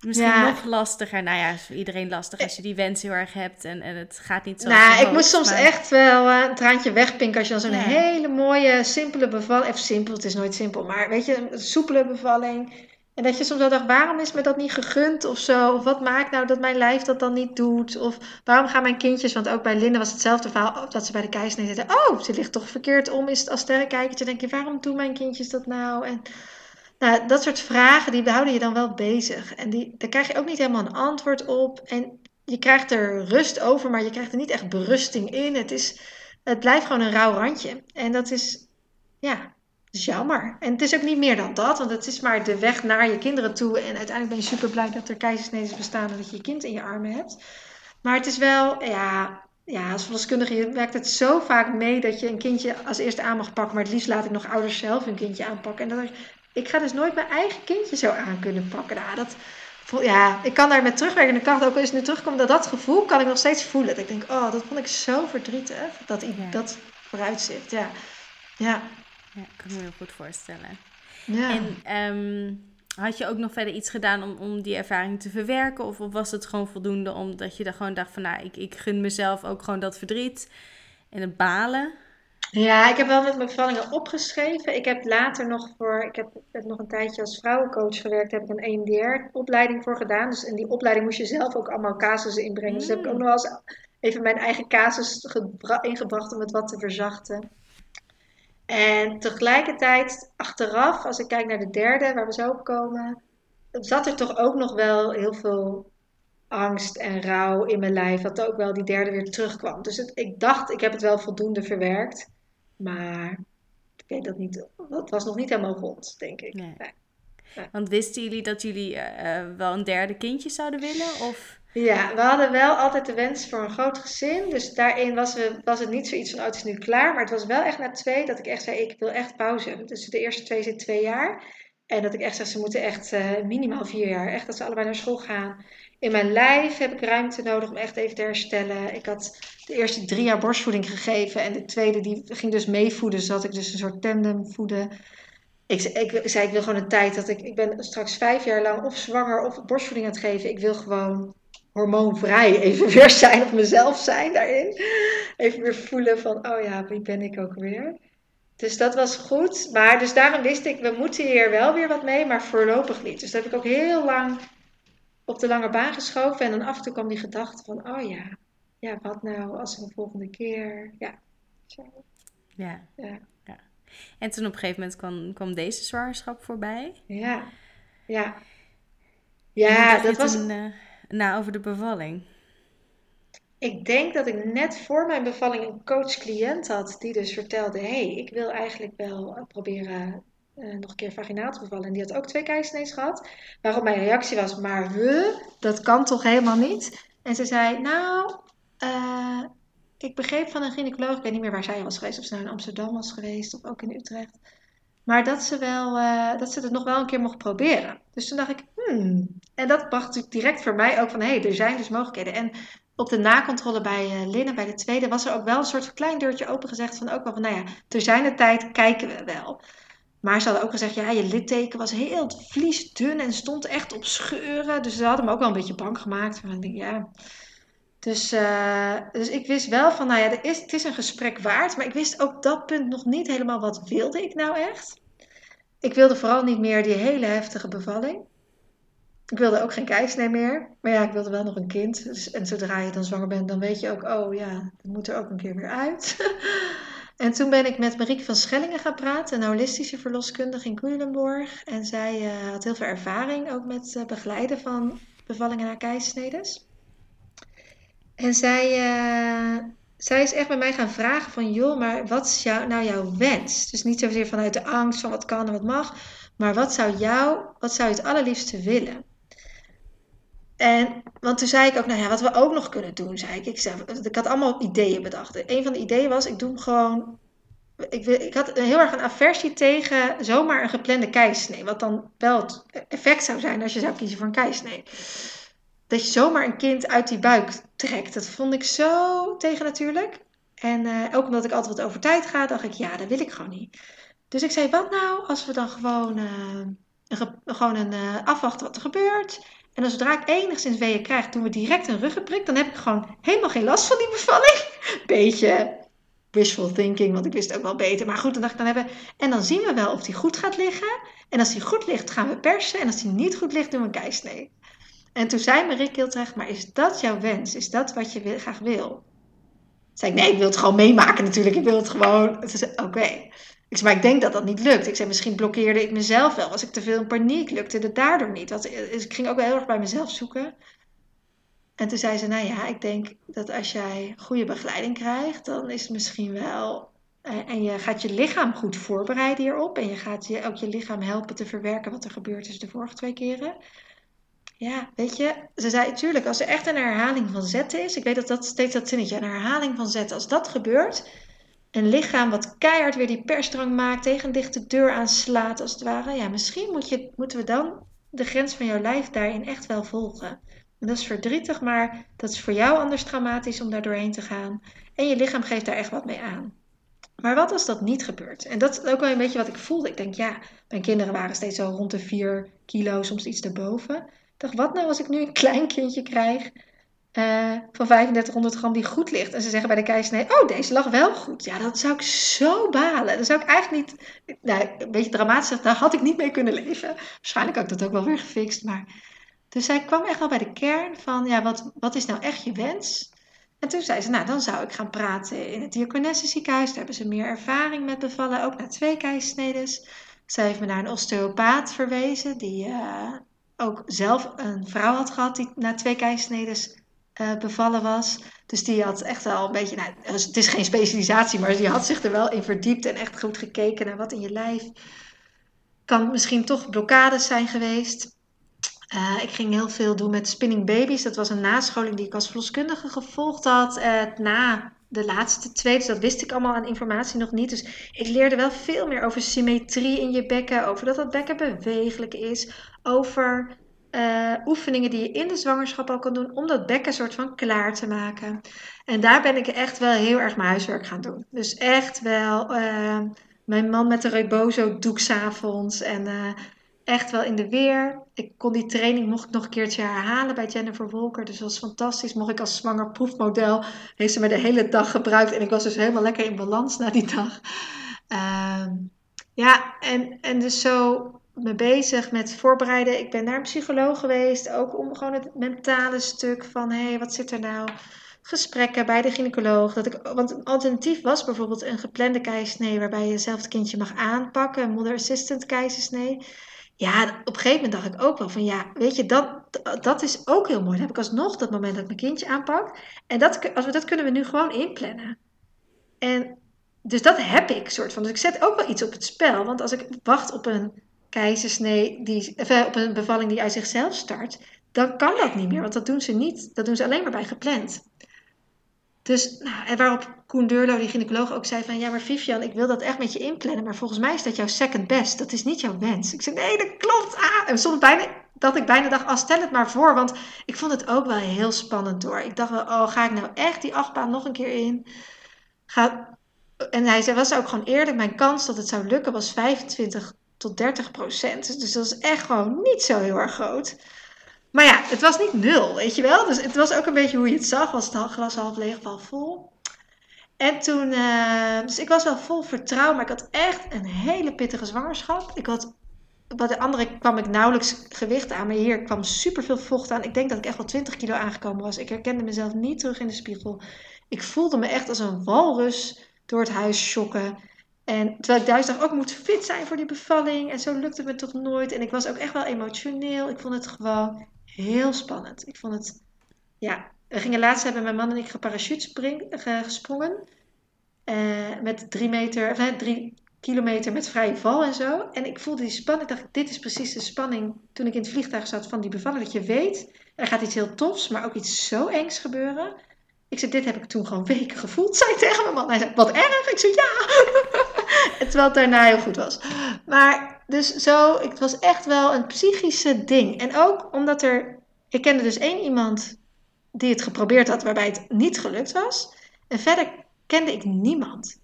Speaker 1: Misschien nog lastiger. Nou ja, is iedereen lastig als je die wens heel erg hebt en, en het gaat niet zo.
Speaker 2: Nou, ik moet soms echt wel uh, een traantje wegpinken als je dan zo'n hele mooie, simpele bevalling. Even simpel, het is nooit simpel, maar weet je, een soepele bevalling. En dat je soms wel dacht, waarom is me dat niet gegund of zo? Of wat maakt nou dat mijn lijf dat dan niet doet? Of waarom gaan mijn kindjes, want ook bij Linde was hetzelfde verhaal, dat ze bij de zeiden, oh, ze ligt toch verkeerd om, is het als sterrenkijkertje. denk je, waarom doen mijn kindjes dat nou? En nou, dat soort vragen, die houden je dan wel bezig. En die, daar krijg je ook niet helemaal een antwoord op. En je krijgt er rust over, maar je krijgt er niet echt berusting in. Het, is, het blijft gewoon een rauw randje. En dat is, ja, is jammer. En het is ook niet meer dan dat, want het is maar de weg naar je kinderen toe. En uiteindelijk ben je super blij dat er keizersnedes bestaan en dat je je kind in je armen hebt. Maar het is wel, ja, ja, als verloskundige werkt het zo vaak mee dat je een kindje als eerste aan mag pakken. Maar het liefst laat ik nog ouders zelf hun kindje aanpakken. En dat ik ga dus nooit mijn eigen kindje zo aan kunnen pakken. Nou, dat, ja, ik kan daar met terugwerkende kracht, ook als nu terugkomt, dat dat gevoel kan ik nog steeds voelen. Dat ik denk, oh, dat vond ik zo verdrietig, dat ik ja. dat vooruitzicht. Ja. ja.
Speaker 1: Ja, ik kan me heel goed voorstellen. Ja. En um, had je ook nog verder iets gedaan om, om die ervaring te verwerken? Of, of was het gewoon voldoende omdat je dan gewoon dacht van, nou, ik, ik gun mezelf ook gewoon dat verdriet en het balen?
Speaker 2: Ja, ik heb wel met mijn bevallingen opgeschreven. Ik heb later nog voor, ik heb nog een tijdje als vrouwencoach gewerkt, heb ik een EMDR-opleiding voor gedaan. Dus in die opleiding moest je zelf ook allemaal casussen inbrengen. Dus heb ik ook mm. nog wel eens even mijn eigen casus ingebracht om het wat te verzachten. En tegelijkertijd, achteraf, als ik kijk naar de derde, waar we zo op komen, zat er toch ook nog wel heel veel angst en rouw in mijn lijf, dat ook wel die derde weer terugkwam. Dus ik dacht, ik heb het wel voldoende verwerkt. Maar ik weet dat niet. Het was nog niet helemaal rond, denk ik. Nee.
Speaker 1: Want wisten jullie dat jullie uh, wel een derde kindje zouden willen? Of?
Speaker 2: Ja, we hadden wel altijd de wens voor een groot gezin. Dus daarin was, we, was het niet zoiets van, oh, het is nu klaar. Maar het was wel echt na twee dat ik echt zei, ik wil echt pauze. Dus de eerste twee zit twee jaar. En dat ik echt zeg, ze moeten echt uh, minimaal vier jaar. Echt dat ze allebei naar school gaan in mijn lijf heb ik ruimte nodig om echt even te herstellen. Ik had de eerste drie jaar borstvoeding gegeven en de tweede die ging dus meevoeden. Had ik dus een soort tandem voeden. Ik, ik, zei, ik wil gewoon een tijd dat ik... Ik ben straks vijf jaar lang of zwanger of borstvoeding aan het geven. Ik wil gewoon hormoonvrij even weer zijn of mezelf zijn daarin. Even weer voelen van, oh ja, wie ben ik ook weer? Dus dat was goed. Maar dus daarom wist ik, we moeten hier wel weer wat mee, maar voorlopig niet. Dus dat heb ik ook heel lang op de lange baan geschoven. En dan af en toe kwam die gedachte van, oh ja, ja, wat nou als we de volgende keer, ja. Zo.
Speaker 1: Ja. ja. ja. En toen op een gegeven moment kwam, kwam deze zwangerschap voorbij.
Speaker 2: Ja, ja. Ja, dat was... Toen, uh,
Speaker 1: nou, over de bevalling.
Speaker 2: Ik denk dat ik net voor mijn bevalling een coach-cliënt had die dus vertelde: hé, hey, ik wil eigenlijk wel proberen uh, nog een keer vaginaal te bevallen. En die had ook twee keizersnees gehad. Waarop mijn reactie was, maar we, dat kan toch helemaal niet? En ze zei, nou, uh, ik begreep van een gynaecoloog, ik weet niet meer waar zij was geweest, of ze nou in Amsterdam was geweest, of ook in Utrecht. Maar dat ze, wel, uh, dat ze het nog wel een keer mocht proberen. Dus toen dacht ik, hmm. En dat bracht natuurlijk direct voor mij ook van, hé, hey, er zijn dus mogelijkheden. En op de nakontrole bij uh, Linnen, bij de tweede, was er ook wel een soort klein deurtje opengezegd van ook wel van, nou ja, ter zijn de tijd kijken we wel. Maar ze hadden ook gezegd, ja, je litteken was heel vliesdun en stond echt op scheuren. Dus ze hadden me ook wel een beetje bang gemaakt. Van, ja. Dus, uh, dus ik wist wel van, nou ja, er is, het is een gesprek waard. Maar ik wist ook dat punt nog niet helemaal, wat wilde ik nou echt? Ik wilde vooral niet meer die hele heftige bevalling. Ik wilde ook geen keisnee meer. Maar ja, ik wilde wel nog een kind. Dus, en zodra je dan zwanger bent, dan weet je ook, oh ja, dat moet er ook een keer weer uit. En toen ben ik met Marieke van Schellingen gaan praten, een holistische verloskundige in Culemborg. En zij uh, had heel veel ervaring ook met uh, begeleiden van bevallingen na keizersnedes. En zij, uh, zij is echt bij mij gaan vragen van, joh, maar wat is jou, nou jouw wens? Dus niet zozeer vanuit de angst van wat kan en wat mag, maar wat zou, jou, wat zou je het allerliefste willen? En, want toen zei ik ook, nou ja, wat we ook nog kunnen doen, zei ik. Ik, zei, ik had allemaal ideeën bedacht. Een van de ideeën was, ik doe gewoon... Ik, ik had heel erg een aversie tegen zomaar een geplande keisnee. Wat dan wel het effect zou zijn als je zou kiezen voor een keisnee. Dat je zomaar een kind uit die buik trekt. Dat vond ik zo tegennatuurlijk. En uh, ook omdat ik altijd wat over tijd ga, dacht ik, ja, dat wil ik gewoon niet. Dus ik zei, wat nou als we dan gewoon, uh, gewoon een, uh, afwachten wat er gebeurt. En dan zodra ik enigszins weeën krijg, doen we direct een ruggenprik. Dan heb ik gewoon helemaal geen last van die bevalling. Beetje wishful thinking, want ik wist ook wel beter. Maar goed, dan dacht ik dan hebben. En dan zien we wel of die goed gaat liggen. En als die goed ligt, gaan we persen. En als die niet goed ligt, doen we een keisnee. En toen zei Marie heel terecht, maar is dat jouw wens? Is dat wat je graag wil? zei ik, nee, ik wil het gewoon meemaken natuurlijk. Ik wil het gewoon. Oké. Ik zei, maar ik denk dat dat niet lukt. Ik zei, misschien blokkeerde ik mezelf wel. Was ik te veel in paniek, lukte het daardoor niet. Want, ik ging ook wel heel erg bij mezelf zoeken. En toen zei ze, nou ja, ik denk dat als jij goede begeleiding krijgt, dan is het misschien wel. Eh, en je gaat je lichaam goed voorbereiden hierop. En je gaat je, ook je lichaam helpen te verwerken wat er gebeurd is de vorige twee keren. Ja, weet je, ze zei natuurlijk, als er echt een herhaling van zetten is, ik weet dat dat steeds dat zinnetje, een herhaling van zetten, als dat gebeurt, een lichaam wat keihard weer die persdrang maakt, tegen een dichte deur aanslaat als het ware, ja, misschien moet je, moeten we dan de grens van jouw lijf daarin echt wel volgen. En dat is verdrietig, maar dat is voor jou anders traumatisch om daar doorheen te gaan. En je lichaam geeft daar echt wat mee aan. Maar wat als dat niet gebeurt? En dat is ook wel een beetje wat ik voelde. Ik denk, ja, mijn kinderen waren steeds zo rond de 4 kilo, soms iets erboven dacht, wat nou als ik nu een klein kindje krijg uh, van 3500 gram die goed ligt. En ze zeggen bij de keizersnee, oh, deze lag wel goed. Ja, dat zou ik zo balen. Dat zou ik eigenlijk niet, nou, een beetje dramatisch daar had ik niet mee kunnen leven. Waarschijnlijk had ik dat ook wel weer gefixt. Maar... Dus zij kwam echt wel bij de kern van, ja, wat, wat is nou echt je wens? En toen zei ze, nou, dan zou ik gaan praten in het Diakonessenziekenhuis. Daar hebben ze meer ervaring met bevallen, ook na twee keizersnedes. Zij heeft me naar een osteopaat verwezen, die... Uh, ook zelf een vrouw had gehad die na twee keizersnedes uh, bevallen was. Dus die had echt wel een beetje, nou, het is geen specialisatie, maar die had zich er wel in verdiept en echt goed gekeken naar wat in je lijf. Kan misschien toch blokkades zijn geweest. Uh, ik ging heel veel doen met spinning babies. Dat was een nascholing die ik als verloskundige gevolgd had. Uh, na de laatste twee. Dus dat wist ik allemaal aan informatie nog niet. Dus ik leerde wel veel meer over symmetrie in je bekken. Over dat het bekken bewegelijk is. Over uh, oefeningen die je in de zwangerschap al kan doen. Om dat bekken soort van klaar te maken. En daar ben ik echt wel heel erg mijn huiswerk gaan doen. Dus echt wel... Uh, mijn man met de Rebozo doek s'avonds. En uh, echt wel in de weer. Ik kon die training mocht ik nog een keertje herhalen bij Jennifer Wolker. Dus dat was fantastisch. Mocht ik als zwanger proefmodel. Heeft ze me de hele dag gebruikt. En ik was dus helemaal lekker in balans na die dag. Uh, ja, en, en dus zo me bezig met voorbereiden. Ik ben naar een psycholoog geweest. Ook om gewoon het mentale stuk van... Hé, hey, wat zit er nou gesprekken bij de gynaecoloog. Dat ik, want een alternatief was bijvoorbeeld een geplande keizersnee waarbij je zelf het kindje mag aanpakken, een mother assistant keizersnee. Ja, op een gegeven moment dacht ik ook wel van ja, weet je, dat, dat is ook heel mooi. Dan heb ik alsnog dat moment dat ik mijn kindje aanpak. En dat, als we, dat kunnen we nu gewoon inplannen. En dus dat heb ik soort van. Dus ik zet ook wel iets op het spel. Want als ik wacht op een keizersnee, die, of, op een bevalling die uit zichzelf start, dan kan dat niet meer. Want dat doen ze niet. Dat doen ze alleen maar bij gepland. Dus, nou, en waarop Koen Deurlo, die gynaecoloog, ook zei van... Ja, maar Vivian, ik wil dat echt met je inplannen. Maar volgens mij is dat jouw second best. Dat is niet jouw wens. Ik zei, nee, dat klopt. Ah. En soms bijna, dat ik bijna dacht, oh, stel het maar voor. Want ik vond het ook wel heel spannend door. Ik dacht oh, ga ik nou echt die achtbaan nog een keer in? Ga... En hij zei, was ook gewoon eerlijk. Mijn kans dat het zou lukken was 25 tot 30 procent. Dus dat is echt gewoon niet zo heel erg groot. Maar ja, het was niet nul, weet je wel. Dus het was ook een beetje hoe je het zag. Was het glas half leeg of half vol? En toen, uh, dus ik was wel vol vertrouwen, maar ik had echt een hele pittige zwangerschap. Ik had, bij de andere kwam ik nauwelijks gewicht aan, maar hier kwam superveel vocht aan. Ik denk dat ik echt wel 20 kilo aangekomen was. Ik herkende mezelf niet terug in de spiegel. Ik voelde me echt als een walrus door het huis schokken. En terwijl ik thuis dacht, ook oh, moet fit zijn voor die bevalling. En zo lukte het me toch nooit. En ik was ook echt wel emotioneel. Ik vond het gewoon heel spannend. Ik vond het, ja, we gingen laatst hebben mijn man en ik geparachute gesprongen. Uh, met drie meter, drie kilometer met vrije val en zo. En ik voelde die spanning. Ik dacht, dit is precies de spanning toen ik in het vliegtuig zat van die bevalling. Dat je weet, er gaat iets heel tofs, maar ook iets zo engs gebeuren. Ik zei, dit heb ik toen gewoon weken gevoeld, zei tegen mijn man. Hij zei, wat erg? Ik zei, ja. Terwijl het daarna heel goed was. Maar dus zo, het was echt wel een psychische ding. En ook omdat er Ik kende dus één iemand die het geprobeerd had waarbij het niet gelukt was. En verder kende ik niemand.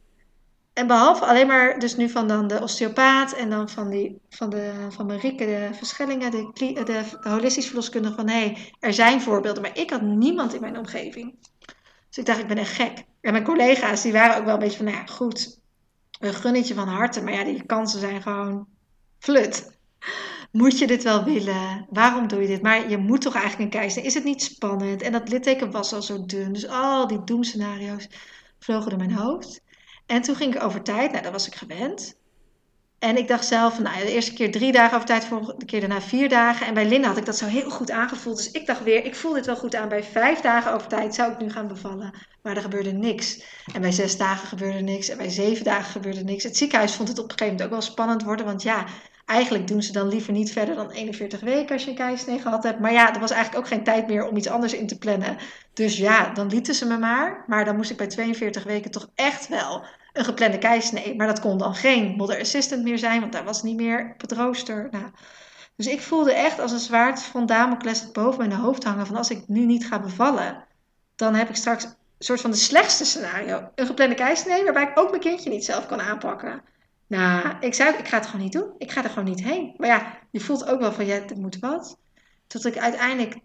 Speaker 2: En behalve alleen maar dus nu van dan de osteopaat en dan van, die, van, de, van Marieke de Verschellingen, de, de, de holistisch verloskundige van hé, hey, er zijn voorbeelden, maar ik had niemand in mijn omgeving. Dus ik dacht, ik ben echt gek. En mijn collega's, die waren ook wel een beetje van, nou ja, goed, een gunnetje van harte, maar ja, die kansen zijn gewoon flut. Moet je dit wel willen? Waarom doe je dit? Maar je moet toch eigenlijk een keizer. Is het niet spannend? En dat litteken was al zo dun. Dus al die doemscenario's vlogen door mijn hoofd. En toen ging ik over tijd. Nou, dat was ik gewend. En ik dacht zelf, nou, de eerste keer drie dagen over tijd, de keer daarna vier dagen. En bij Linda had ik dat zo heel goed aangevoeld. Dus ik dacht weer, ik voel dit wel goed aan. Bij vijf dagen over tijd zou ik nu gaan bevallen. Maar er gebeurde niks. En bij zes dagen gebeurde niks. En bij zeven dagen gebeurde niks. Het ziekenhuis vond het op een gegeven moment ook wel spannend worden. Want ja, eigenlijk doen ze dan liever niet verder dan 41 weken als je een keisnee gehad hebt. Maar ja, er was eigenlijk ook geen tijd meer om iets anders in te plannen. Dus ja, dan lieten ze me maar. Maar dan moest ik bij 42 weken toch echt wel een geplande keisnee. Maar dat kon dan geen mother assistant meer zijn, want daar was niet meer op het rooster. Nou, dus ik voelde echt als een zwaard van Damocles boven mijn hoofd hangen. Van als ik nu niet ga bevallen, dan heb ik straks een soort van de slechtste scenario. Een geplande keisnee waarbij ik ook mijn kindje niet zelf kan aanpakken. Nou, ik zei, ik ga het gewoon niet doen. Ik ga er gewoon niet heen. Maar ja, je voelt ook wel van, ja, het moet wat. Tot ik uiteindelijk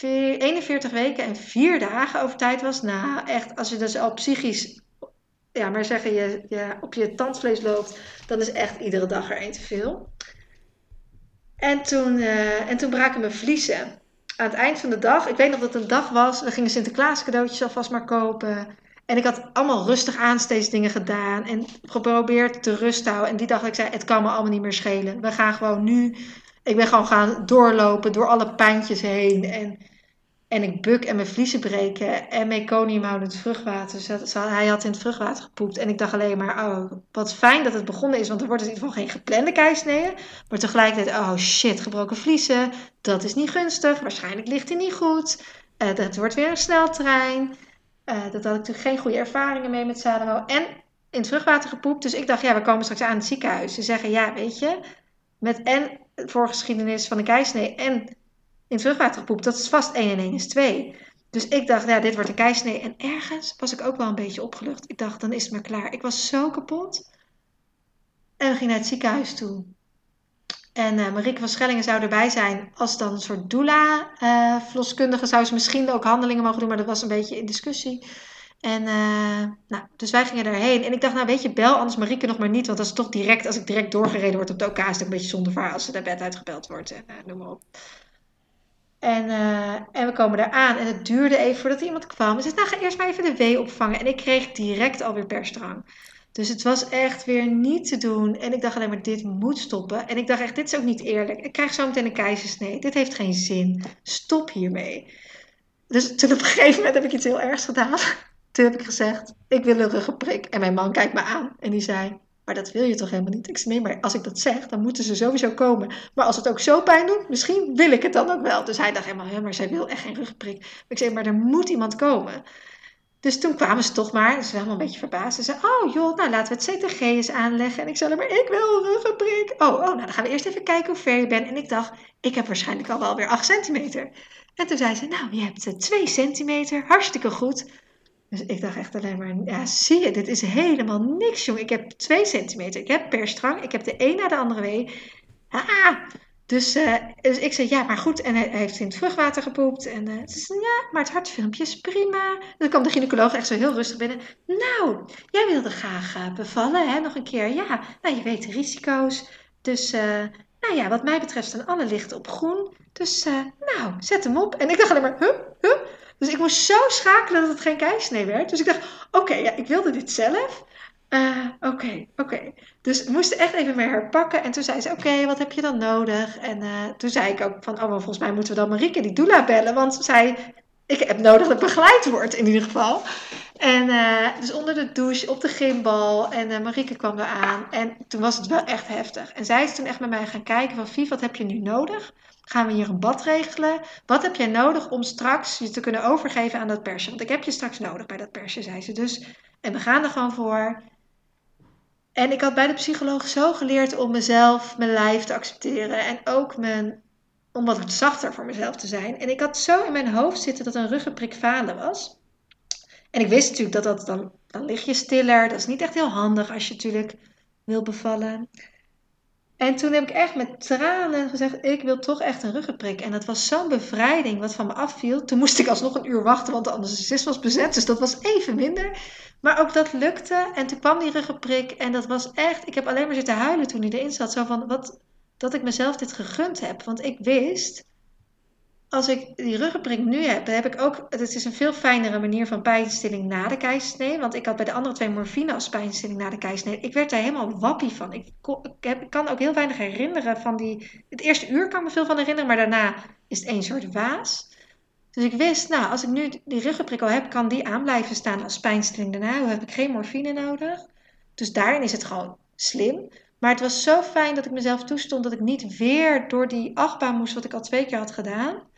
Speaker 2: 41 weken en 4 dagen over tijd was. Nou, echt, als je dus al psychisch, ja, maar zeggen, je, je op je tandvlees loopt, dan is echt iedere dag er één te veel. En toen, uh, en toen braken mijn vliezen. Aan het eind van de dag, ik weet nog dat het een dag was, we gingen Sinterklaas cadeautjes alvast maar kopen. En ik had allemaal rustig aan steeds dingen gedaan. En geprobeerd te rust houden. En die dag ik zei, het kan me allemaal niet meer schelen. We gaan gewoon nu... Ik ben gewoon gaan doorlopen door alle pijntjes heen. En, en ik buk en mijn vliezen breken. En meconiumhoudend vruchtwater. Dus hij had in het vruchtwater gepoept. En ik dacht alleen maar, oh, wat fijn dat het begonnen is. Want er wordt in ieder geval geen geplande keisneden. Maar tegelijkertijd, oh shit, gebroken vliezen. Dat is niet gunstig. Waarschijnlijk ligt hij niet goed. Uh, dat wordt weer een sneltrein. Uh, dat had ik natuurlijk geen goede ervaringen mee met Sadero. En in het vruchtwater gepoept. Dus ik dacht, ja, we komen straks aan het ziekenhuis. Ze zeggen, ja, weet je, met en voorgeschiedenis van de keisnee en in het vruchtwater gepoept, dat is vast 1 en 1 is 2. Dus ik dacht, ja, dit wordt een keisnee. En ergens was ik ook wel een beetje opgelucht. Ik dacht, dan is het maar klaar. Ik was zo kapot. En we gingen naar het ziekenhuis toe. En uh, Marieke van Schellingen zou erbij zijn als dan een soort doula-verloskundige. zou ze misschien ook handelingen mogen doen, maar dat was een beetje in discussie. En uh, nou, dus wij gingen daarheen. En ik dacht, nou weet je, bel anders Marieke nog maar niet. Want dat is toch direct, als ik direct doorgereden word op de OK, is het een beetje zonder vaar als ze naar bed uitgebeld wordt. En uh, noem maar op. En, uh, en we komen daar aan. En het duurde even voordat iemand kwam. Ze zei, nou ga eerst maar even de wee opvangen. En ik kreeg direct alweer persdrang. Dus het was echt weer niet te doen. En ik dacht alleen maar, dit moet stoppen. En ik dacht echt, dit is ook niet eerlijk. Ik krijg zo meteen een keizersnee. Dit heeft geen zin. Stop hiermee. Dus toen op een gegeven moment heb ik iets heel ergs gedaan. Toen heb ik gezegd, ik wil een ruggenprik. En mijn man kijkt me aan en die zei, maar dat wil je toch helemaal niet? Ik zei, maar als ik dat zeg, dan moeten ze sowieso komen. Maar als het ook zo pijn doet, misschien wil ik het dan ook wel. Dus hij dacht helemaal, maar zij wil echt geen ruggenprik. Ik zei, maar er moet iemand komen. Dus toen kwamen ze toch maar, ze waren helemaal een beetje verbaasd. Ze zeiden, oh joh, nou laten we het CTG eens aanleggen. En ik zei, maar ik wil een ruggenprik. Oh, oh, nou dan gaan we eerst even kijken hoe ver je bent. En ik dacht, ik heb waarschijnlijk al wel weer 8 centimeter. En toen zei ze, nou je hebt 2 centimeter, hartstikke goed. Dus ik dacht echt alleen maar, ja zie je, dit is helemaal niks jong. Ik heb 2 centimeter, ik heb per strang, ik heb de een na de andere wee. Ah, dus, uh, dus ik zei, ja, maar goed. En hij, heeft in het vruchtwater gepoept. En uh, ze zei, ja, maar het hartfilmpje is prima. En dan kwam de gynaecoloog echt zo heel rustig binnen. Nou, jij wilde graag uh, bevallen, hè, nog een keer. Ja, nou, je weet de risico's. Dus, nou ja, wat mij betreft staan alle lichten op groen. Dus, nou, zet hem op. En ik dacht alleen maar, huh, huh. Dus ik moest zo schakelen dat het geen keisnee werd. Dus ik dacht, oké, ja, ik wilde dit zelf. Uh, oké, oké. Dus we moesten echt even mee herpakken. En toen zei ze, oké, wat heb je dan nodig? En uh, toen zei ik ook van, oh, volgens mij moeten we dan Marieke, die doula, bellen. Want zij, ik heb nodig dat begeleid wordt in ieder geval. En uh, dus onder de douche, op de gimbal. En Marieke kwam eraan. En toen was het wel echt heftig. En zij is toen echt met mij gaan kijken van, Vief, wat heb je nu nodig? Gaan we hier een bad regelen? Wat heb jij nodig om straks je te kunnen overgeven aan dat persje? Want ik heb je straks nodig bij dat persje, zei ze. Dus, en we gaan er gewoon voor. En ik had bij de psycholoog zo geleerd om mezelf, mijn lijf te accepteren. En ook mijn om wat zachter voor mezelf te zijn. En ik had zo in mijn hoofd zitten dat een ruggenprik falen was. En ik wist natuurlijk dat dat dan, dan lig je stiller. Dat is niet echt heel handig als je natuurlijk wil bevallen. En toen heb ik echt met tranen gezegd, ik wil toch echt een ruggenprik. En dat was zo'n bevrijding wat van me afviel. Toen moest ik alsnog een uur wachten, want de anesthesist was bezet. Dus dat was even minder. Maar ook dat lukte. En toen kwam die ruggenprik. En dat was echt, ik heb alleen maar zitten huilen toen hij erin zat. Zo van, wat, dat ik mezelf dit gegund heb. Want ik wist, als ik die ruggenprik nu heb, heb ik ook. Het is een veel fijnere manier van pijnstilling na de keizersnee. Want ik had bij de andere twee morfine als pijnstilling na de keizersnee. Ik werd daar helemaal wappie van. Ik, ik, heb, ik, kan ook heel weinig herinneren van die. Het eerste uur kan me veel van herinneren, maar daarna is het één soort waas. Dus ik wist, nou, als ik nu die ruggenprik al heb, kan die aan blijven staan als pijnstilling daarna. Heb ik geen morfine nodig. Dus daarin is het gewoon slim. Maar het was zo fijn dat ik mezelf toestond dat ik niet weer door die achtbaan moest, wat ik al twee keer had gedaan.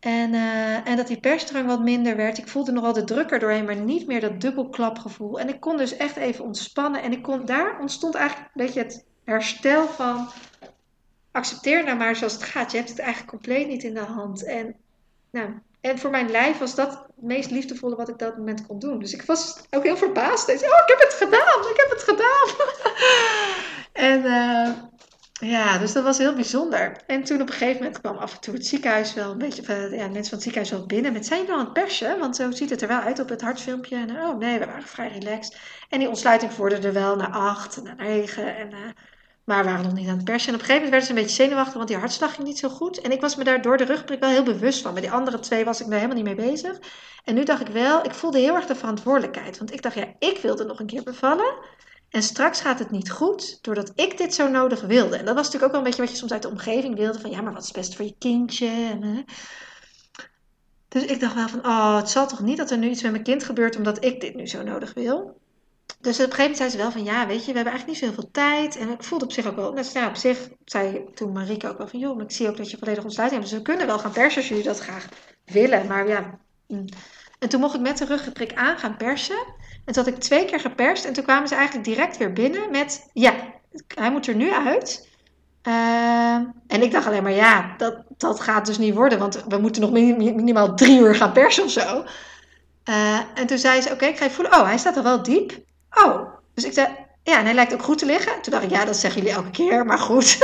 Speaker 2: En, uh, en dat die persdrang wat minder werd. Ik voelde nog wel de drukker doorheen, maar niet meer dat dubbelklapgevoel. En ik kon dus echt even ontspannen. En ik kon, daar ontstond eigenlijk een beetje het herstel van... Accepteer nou maar zoals het gaat. Je hebt het eigenlijk compleet niet in de hand. En, nou, en voor mijn lijf was dat het meest liefdevolle wat ik dat moment kon doen. Dus ik was ook heel verbaasd. Ik zei, oh, ik heb het gedaan! Ik heb het gedaan! en... Uh, ja, dus dat was heel bijzonder. En toen op een gegeven moment kwam af en toe het ziekenhuis wel een beetje, ja, mensen van het ziekenhuis wel binnen met zijn dan aan het persje, want zo ziet het er wel uit op het hartfilmpje. En oh nee, we waren vrij relaxed. En die ontsluiting vorderde wel naar acht, naar negen. En, uh, maar we waren nog niet aan het persen. En op een gegeven moment werden ze een beetje zenuwachtig, want die hartslag ging niet zo goed. En ik was me daar door de rugprik wel heel bewust van. Bij die andere twee was ik daar helemaal niet mee bezig. En nu dacht ik wel, ik voelde heel erg de verantwoordelijkheid. Want ik dacht, ja, ik wilde nog een keer bevallen. En straks gaat het niet goed, doordat ik dit zo nodig wilde. En dat was natuurlijk ook wel een beetje wat je soms uit de omgeving wilde. Van ja, maar wat is best voor je kindje? En, dus ik dacht wel van, oh, het zal toch niet dat er nu iets met mijn kind gebeurt omdat ik dit nu zo nodig wil. Dus op een gegeven moment zei ze wel van, ja, weet je, we hebben eigenlijk niet zoveel tijd. En ik voelde op zich ook wel, ja, op zich zei toen Marike ook wel van, joh, maar ik zie ook dat je volledig ontsluiting hebt. Dus we kunnen wel gaan persen als jullie dat graag willen. Maar ja, mm. en toen mocht ik met de ruggeprik aan gaan persen. En toen had ik twee keer geperst en toen kwamen ze eigenlijk direct weer binnen met: Ja, hij moet er nu uit. Uh, en ik dacht alleen maar: Ja, dat, dat gaat dus niet worden, want we moeten nog minimaal drie uur gaan persen of zo. Uh, en toen zei ze: Oké, ik ga je voelen. Oh, hij staat al wel diep. Oh, dus ik zei: Ja, en hij lijkt ook goed te liggen. Toen dacht ik: Ja, dat zeggen jullie elke keer, maar goed.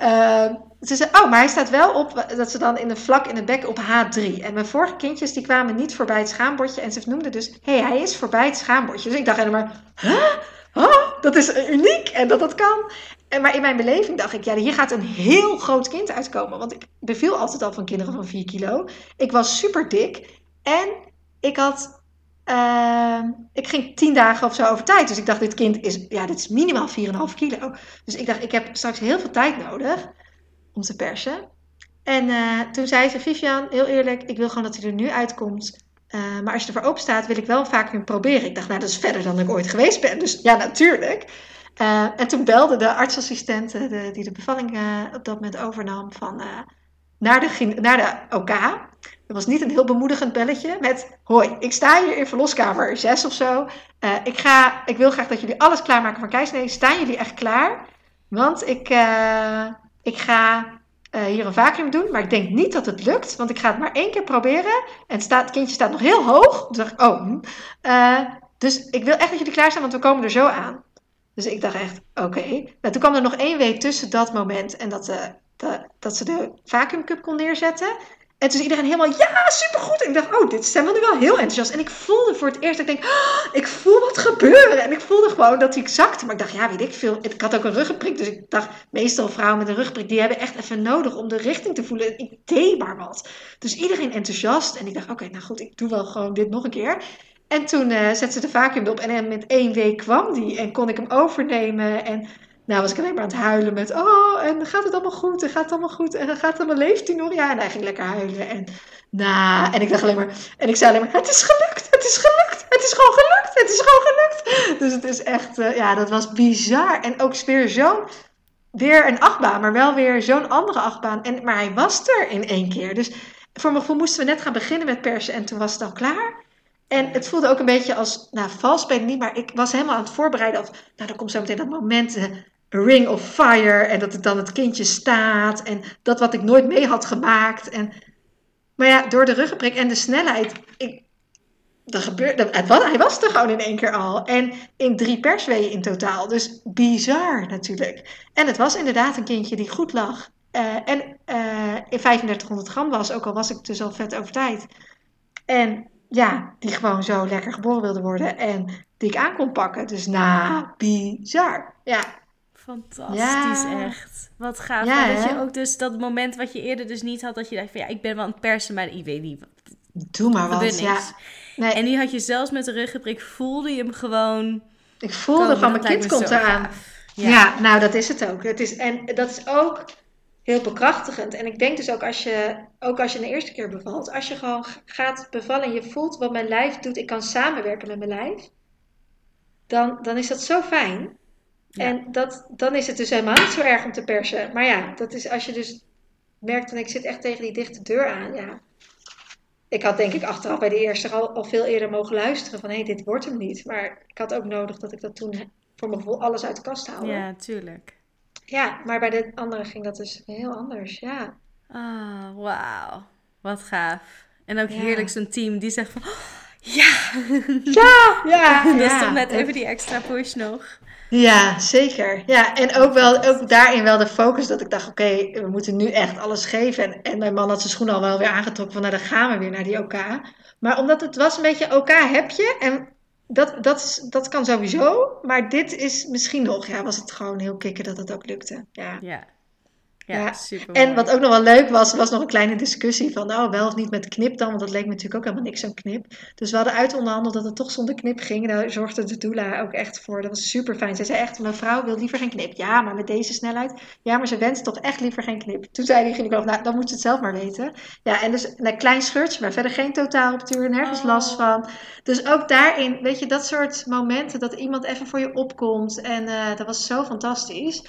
Speaker 2: uh, Ze zei, oh, maar hij staat wel op, dat ze dan in een vlak in het bek op H3. En mijn vorige kindjes, die kwamen niet voorbij het schaambordje. En ze noemden dus, hé, hey, hij is voorbij het schaambordje. Dus ik dacht helemaal, huh? Dat is uniek en dat dat kan. En, maar in mijn beleving dacht ik, ja, hier gaat een heel groot kind uitkomen. Want ik beviel altijd al van kinderen van 4 kilo. Ik was super dik. En ik had uh, ik ging tien dagen of zo over tijd. Dus ik dacht, dit kind is, ja, dit is minimaal 4,5 kilo. Dus ik dacht, ik heb straks heel veel tijd nodig om te persen. En uh, toen zei ze, Vivian, heel eerlijk, ik wil gewoon dat hij er nu uitkomt. Uh, maar als je ervoor open staat, wil ik wel vaak weer proberen. Ik dacht, nou, dat is verder dan ik ooit geweest ben. Dus ja, natuurlijk. Uh, en toen belde de artsassistente de, die de bevalling op dat moment overnam van, naar, de, naar de OK. Dat was niet een heel bemoedigend belletje met... Hoi, ik sta hier in verloskamer 6 of zo. ik, ga, ik wil graag dat jullie alles klaarmaken voor keizersnee. Staan jullie echt klaar? Want ik, ik ga uh, hier een vacuüm doen, maar ik denk niet dat het lukt, want ik ga het maar één keer proberen. En het, staat, het kindje staat nog heel hoog. Toen dacht ik, oh, uh, dus ik wil echt dat jullie klaar zijn, want we komen er zo aan. Dus ik dacht echt, oké. Okay. Nou, toen kwam er nog één week tussen dat moment en dat, de, dat ze de vacuümcup kon neerzetten. En toen is iedereen helemaal, ja, supergoed. En ik dacht, oh, dit zijn we nu wel heel enthousiast. En ik voelde voor het eerst, ik denk, oh, ik voel wat gebeuren. En ik voelde gewoon dat hij zakte. Maar ik dacht, ja, weet ik veel. Ik had ook een ruggenprik. Dus ik dacht, meestal vrouwen met een ruggenprik, die hebben echt even nodig om de richting te voelen. Ik deed maar wat. Dus iedereen enthousiast. En ik dacht, oké, nou goed, ik doe wel gewoon dit nog een keer. En toen uh, zette ze de vacuüm op. En met één week kwam die. En kon ik hem overnemen. En nou was ik alleen maar aan het huilen met, oh, en gaat het allemaal goed? En gaat het allemaal goed? En gaat het allemaal, leeft hij nog? Ja, en hij ging lekker huilen. En, nou, en ik dacht alleen maar, en ik zei alleen maar, het is gelukt, het is gelukt, het is gewoon gelukt, het is gewoon gelukt. Dus het is echt, uh, ja, dat was bizar. En ook weer zo'n, weer een achtbaan, maar wel weer zo'n andere achtbaan. En, maar hij was er in één keer. Dus voor mijn gevoel moesten we net gaan beginnen met persen en toen was het al klaar. En het voelde ook een beetje als, nou, vals ben ik niet, maar ik was helemaal aan het voorbereiden. Of, nou, dan komt zo meteen dat moment. Ring of fire en dat het dan het kindje staat en dat wat ik nooit mee had gemaakt. En, maar ja, door de ruggenprik en de snelheid, ik, dat gebeurde, hij was er gewoon in één keer al. En in drie persweeën in totaal. Dus bizar natuurlijk. En het was inderdaad een kindje die goed lag. Eh, en eh, in 3500 gram was, ook al was ik dus al vet over tijd. En ja, die gewoon zo lekker geboren wilde worden. En die ik aan kon pakken. Dus nou, bizar. Ja,
Speaker 1: Fantastisch,
Speaker 2: Ja.
Speaker 1: echt. Wat gaaf.
Speaker 2: Ja,
Speaker 1: maar dat
Speaker 2: hè?
Speaker 1: je ook dus dat moment wat je eerder dus niet had, dat je dacht van ja, ik ben wel aan het persen, maar ik weet niet.
Speaker 2: doe maar wat. Ja. Nee,
Speaker 1: En nu had je zelfs met de ruggenprik, voelde je hem gewoon
Speaker 2: ik voelde
Speaker 1: komen.
Speaker 2: van mijn kind komt eraan.
Speaker 1: gaaf.
Speaker 2: Ja. nou dat is het ook. Het is, en dat is ook heel bekrachtigend. En ik denk dus ook als je, ook als je een eerste keer bevalt, als je gewoon gaat bevallen en je voelt wat mijn lijf doet, ik kan samenwerken met mijn lijf, dan, dan is dat zo fijn.
Speaker 1: Ja.
Speaker 2: En dat, dan is het dus helemaal niet zo erg om te persen. Maar ja, dat is als je dus merkt en ik zit echt tegen die dichte deur aan, ja. Ik had denk ik achteraf bij de eerste al, al veel eerder mogen luisteren van hé, dit wordt hem niet. Maar ik had ook nodig dat ik dat toen voor mijn gevoel alles uit de kast haalde.
Speaker 1: Ja, tuurlijk.
Speaker 2: Ja, maar bij de andere ging dat dus heel anders. Ja,
Speaker 1: Ah, wauw. Wat gaaf. En ook
Speaker 2: Ja.
Speaker 1: heerlijk zo'n team die zegt van, "Oh, ja,
Speaker 2: ja, ja.
Speaker 1: dat is toch net even die extra push nog.
Speaker 2: Ja, zeker. Ja, en ook, wel, ook daarin wel de focus dat ik dacht, oké, we moeten nu echt alles geven. En, en mijn man had zijn schoenen al wel weer aangetrokken van, nou dan gaan we weer naar die OK. Maar omdat het was een beetje OK heb je en dat, dat, dat kan sowieso. Maar dit is misschien nog, ja, was het gewoon heel kicken dat het ook lukte. Ja.
Speaker 1: Ja, ja,
Speaker 2: Ja.
Speaker 1: super
Speaker 2: En wat ook nog wel leuk was, was nog een kleine discussie van, oh, wel of niet met knip dan, want dat leek me natuurlijk ook helemaal niks zo'n knip. Dus we hadden uitonderhandeld dat het toch zonder knip ging. Daar zorgde de doula ook echt voor. Dat was super fijn. Zij zei echt, mevrouw wil liever geen knip. Ja, maar met deze snelheid. Ja, maar ze wenst toch echt liever geen knip. Toen zei die gynaecoloog, nou, dan moet ze het zelf maar weten. Ja, en dus een klein scheurtje, maar verder geen totaalruptuur, nergens
Speaker 1: Oh.
Speaker 2: last van. Dus ook daarin, weet je, dat soort momenten dat iemand even voor je opkomt. En eh, dat was zo fantastisch.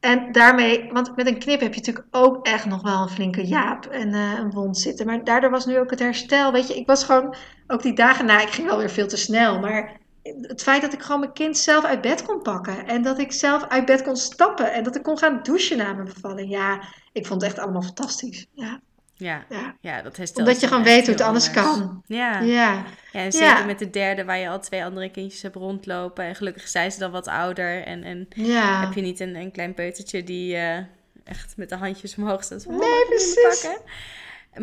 Speaker 2: En daarmee, want met een knip heb je natuurlijk ook echt nog wel een flinke jaap en eh, een wond zitten. Maar daardoor was nu ook het herstel. Weet je, ik was gewoon, ook die dagen na, ik ging wel weer veel te snel. Maar het feit dat ik gewoon mijn kind zelf uit bed kon pakken. En dat ik zelf uit bed kon stappen. En dat ik kon gaan douchen na mijn bevalling. Ja, ik vond het echt allemaal fantastisch. Ja,
Speaker 1: Ja,
Speaker 2: ja.
Speaker 1: ja dat herstel
Speaker 2: Omdat
Speaker 1: is
Speaker 2: je gewoon weet hoe het anders
Speaker 1: anders.
Speaker 2: kan.
Speaker 1: Ja.
Speaker 2: Ja,
Speaker 1: Ja, en zeker
Speaker 2: Ja.
Speaker 1: met de derde waar je al twee andere kindjes hebt rondlopen. En gelukkig zijn ze dan wat ouder. En, en heb je niet een, een klein peutertje die eh, echt met de handjes omhoog staat. van,
Speaker 2: Nee,
Speaker 1: "Mama, ik wil je
Speaker 2: precies.
Speaker 1: pakken."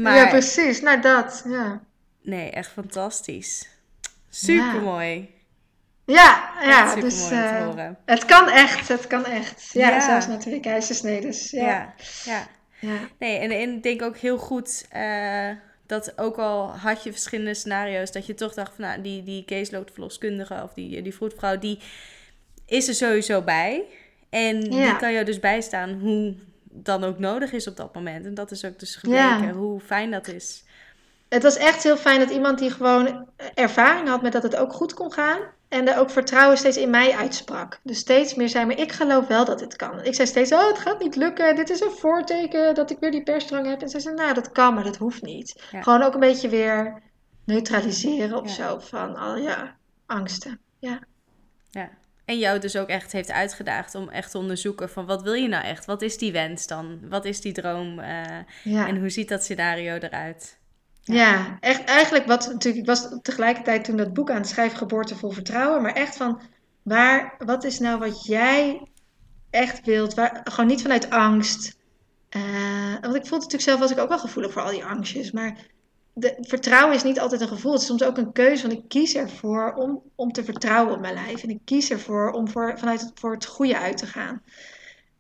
Speaker 1: Maar
Speaker 2: ja, precies. Nou, dat. Ja,
Speaker 1: nee, echt fantastisch. Super mooi.
Speaker 2: ja, ja dus
Speaker 1: horen.
Speaker 2: het kan echt. Het kan echt. Ja, zelfs na twee keizersnedes. Ja.
Speaker 1: Ja, ja.
Speaker 2: Ja.
Speaker 1: Nee, en, en ik denk ook heel goed eh, dat ook al had je verschillende scenario's, dat je toch dacht van nou, die, die caseload-verloskundige of die, die vroedvrouw, die is er sowieso bij. En die kan jou dus bijstaan hoe dan ook nodig is op dat moment. En dat is ook dus gebleken
Speaker 2: Ja.
Speaker 1: hoe fijn dat is.
Speaker 2: Het was echt heel fijn dat iemand die gewoon ervaring had met dat het ook goed kon gaan. En er ook vertrouwen steeds in mij uitsprak. Dus steeds meer zei, maar ik geloof wel dat dit kan. Ik zei steeds, oh het gaat niet lukken. Dit is een voorteken dat ik weer die persdrang heb. En zij zei, nou dat kan, maar dat hoeft niet.
Speaker 1: Ja.
Speaker 2: Gewoon ook een beetje weer neutraliseren of
Speaker 1: Ja.
Speaker 2: zo. Van, oh ja, angsten. Ja.
Speaker 1: Ja. En jou dus ook echt heeft uitgedaagd om echt te onderzoeken van wat wil je nou echt? Wat is die wens dan? Wat is die droom? eh,
Speaker 2: Ja.
Speaker 1: En hoe ziet dat scenario eruit?
Speaker 2: Ja, echt eigenlijk wat natuurlijk, ik was tegelijkertijd toen dat boek aan het schrijven, Geboorte vol Vertrouwen, maar echt van, waar, wat is nou wat jij echt wilt, waar, gewoon niet vanuit angst. Eh, want ik voelde natuurlijk zelf, was ik ook wel gevoelig voor al die angstjes, maar de, vertrouwen is niet altijd een gevoel, het is soms ook een keuze, want ik kies ervoor om, om te vertrouwen op mijn lijf en ik kies ervoor om voor, vanuit het, voor het goede uit te gaan.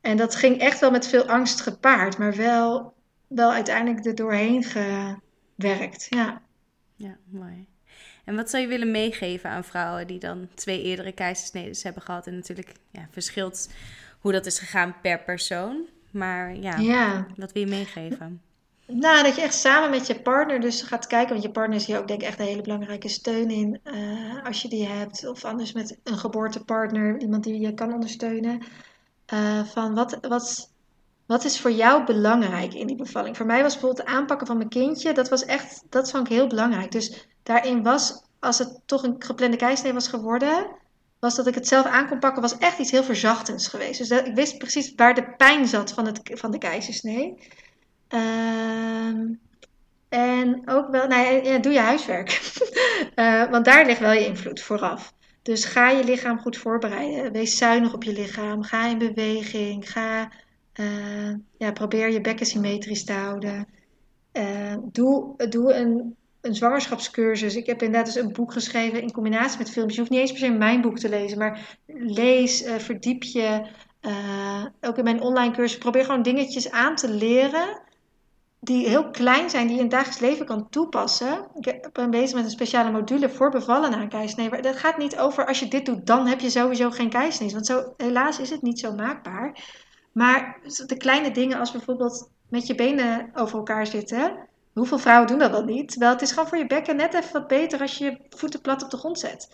Speaker 2: En dat ging echt wel met veel angst gepaard, maar wel, wel uiteindelijk er doorheen gewerkt, ja.
Speaker 1: Ja, mooi. En wat zou je willen meegeven aan vrouwen die dan twee eerdere keizersnedes hebben gehad? En natuurlijk ja, verschilt hoe dat is gegaan per persoon. Maar ja,
Speaker 2: Ja,
Speaker 1: wat wil je meegeven?
Speaker 2: nou dat je echt samen met je partner dus gaat kijken, want je partner is hier ook denk ik echt een hele belangrijke steun in eh, als je die hebt. Of anders met een geboortepartner, iemand die je kan ondersteunen. Eh, van wat, wat, wat is voor jou belangrijk in die bevalling? Voor mij was bijvoorbeeld het aanpakken van mijn kindje, dat was echt, dat vond ik heel belangrijk. Dus daarin was, als het toch een geplande keisnee was geworden, was dat ik het zelf aan kon pakken, was echt iets heel verzachtends geweest. Dus dat, ik wist precies waar de pijn zat van, het, van de keizersnee. Ehm, en ook wel, nou doe je huiswerk. uh, want daar ligt wel je invloed vooraf. Dus ga je lichaam goed voorbereiden. Wees zuinig op je lichaam. Ga in beweging. Ga, ja, probeer je bekken symmetrisch te houden. Uh, doe, doe een, een zwangerschapscursus. Ik heb inderdaad dus een boek geschreven in combinatie met films. Je hoeft niet eens per se mijn boek te lezen, maar lees, verdiep je. ook in mijn online cursus. Probeer gewoon dingetjes aan te leren die heel klein zijn, die je in het dagelijks leven kan toepassen. Ik ben bezig met een speciale module voor bevallen na een keisnee. Dat gaat niet over als je dit doet, dan heb je sowieso geen keisnee. Want zo, helaas is het niet zo maakbaar. Maar de kleine dingen als bijvoorbeeld met je benen over elkaar zitten. Hoeveel vrouwen doen dat wel niet? Terwijl het is gewoon voor je bekken net even wat beter als je je voeten plat op de grond zet.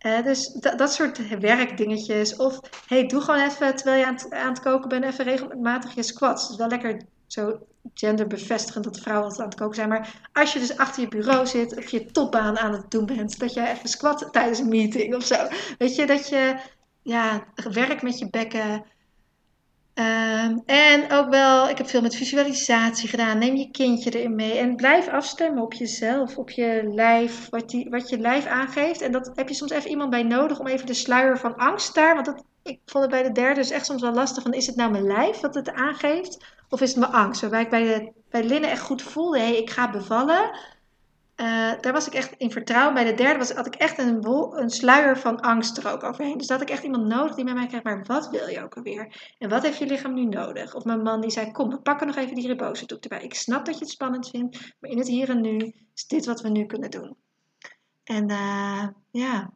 Speaker 2: Uh, dus dat soort werkdingetjes. Of hey, doe gewoon even terwijl je aan het, koken bent, even regelmatig je squats. Het is wel lekker zo genderbevestigend dat vrouwen altijd aan het koken zijn. Maar als je dus achter je bureau zit of je topbaan aan het doen bent, dat je even squat tijdens een meeting of zo. Weet je, dat je ja, werk met je bekken. Um, en ook wel, ik heb veel met visualisatie gedaan. Neem je kindje erin mee. En blijf afstemmen op jezelf, op je lijf, wat, die, wat je lijf aangeeft. En dat heb je soms even iemand bij nodig om even de sluier van angst daar. Want dat, ik vond het bij de derde dus echt soms wel lastig. Van, is het nou mijn lijf wat het aangeeft? Of is het mijn angst? Waarbij ik bij, de, bij Linne echt goed voelde, hey, ik ga bevallen. Uh, daar was ik echt in vertrouwen. Bij de derde was, had ik echt een, een sluier van angst er ook overheen. Dus dat had ik echt iemand nodig die met mij kijkt, maar wat wil je ook alweer? En wat heeft je lichaam nu nodig? Of mijn man die zei, kom, we pakken nog even die ribose erbij. Ik snap dat je het spannend vindt, maar in het hier en nu is dit wat we nu kunnen doen. En uh, ja,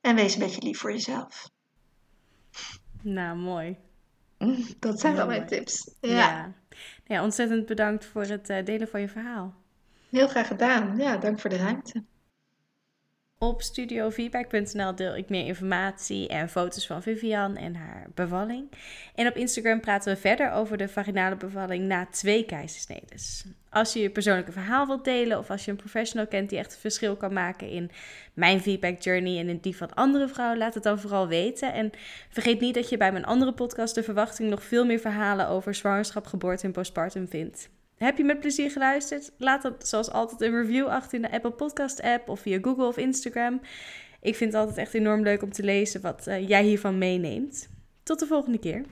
Speaker 2: en wees een beetje lief voor jezelf.
Speaker 1: Nou, mooi.
Speaker 2: Dat zijn wel mijn tips. Ja.
Speaker 1: ja. ja. ontzettend bedankt voor het uh, delen van je verhaal.
Speaker 2: Heel graag gedaan. Ja, dank voor de ruimte.
Speaker 1: Op studiofeedback.nl deel ik meer informatie en foto's van Vivian en haar bevalling. En op Instagram praten we verder over de vaginale bevalling na twee keizersnedes. Als je je persoonlijke verhaal wilt delen of als je een professional kent die echt een verschil kan maken in mijn feedback journey en in die van andere vrouwen, laat het dan vooral weten. En vergeet niet dat je bij mijn andere podcast De Verwachting nog veel meer verhalen over zwangerschap, geboorte en postpartum vindt. Heb je met plezier geluisterd? Laat dat zoals altijd een review achter in de Apple Podcast app of via Google of Instagram. Ik vind het altijd echt enorm leuk om te lezen wat uh, jij hiervan meeneemt. Tot de volgende keer.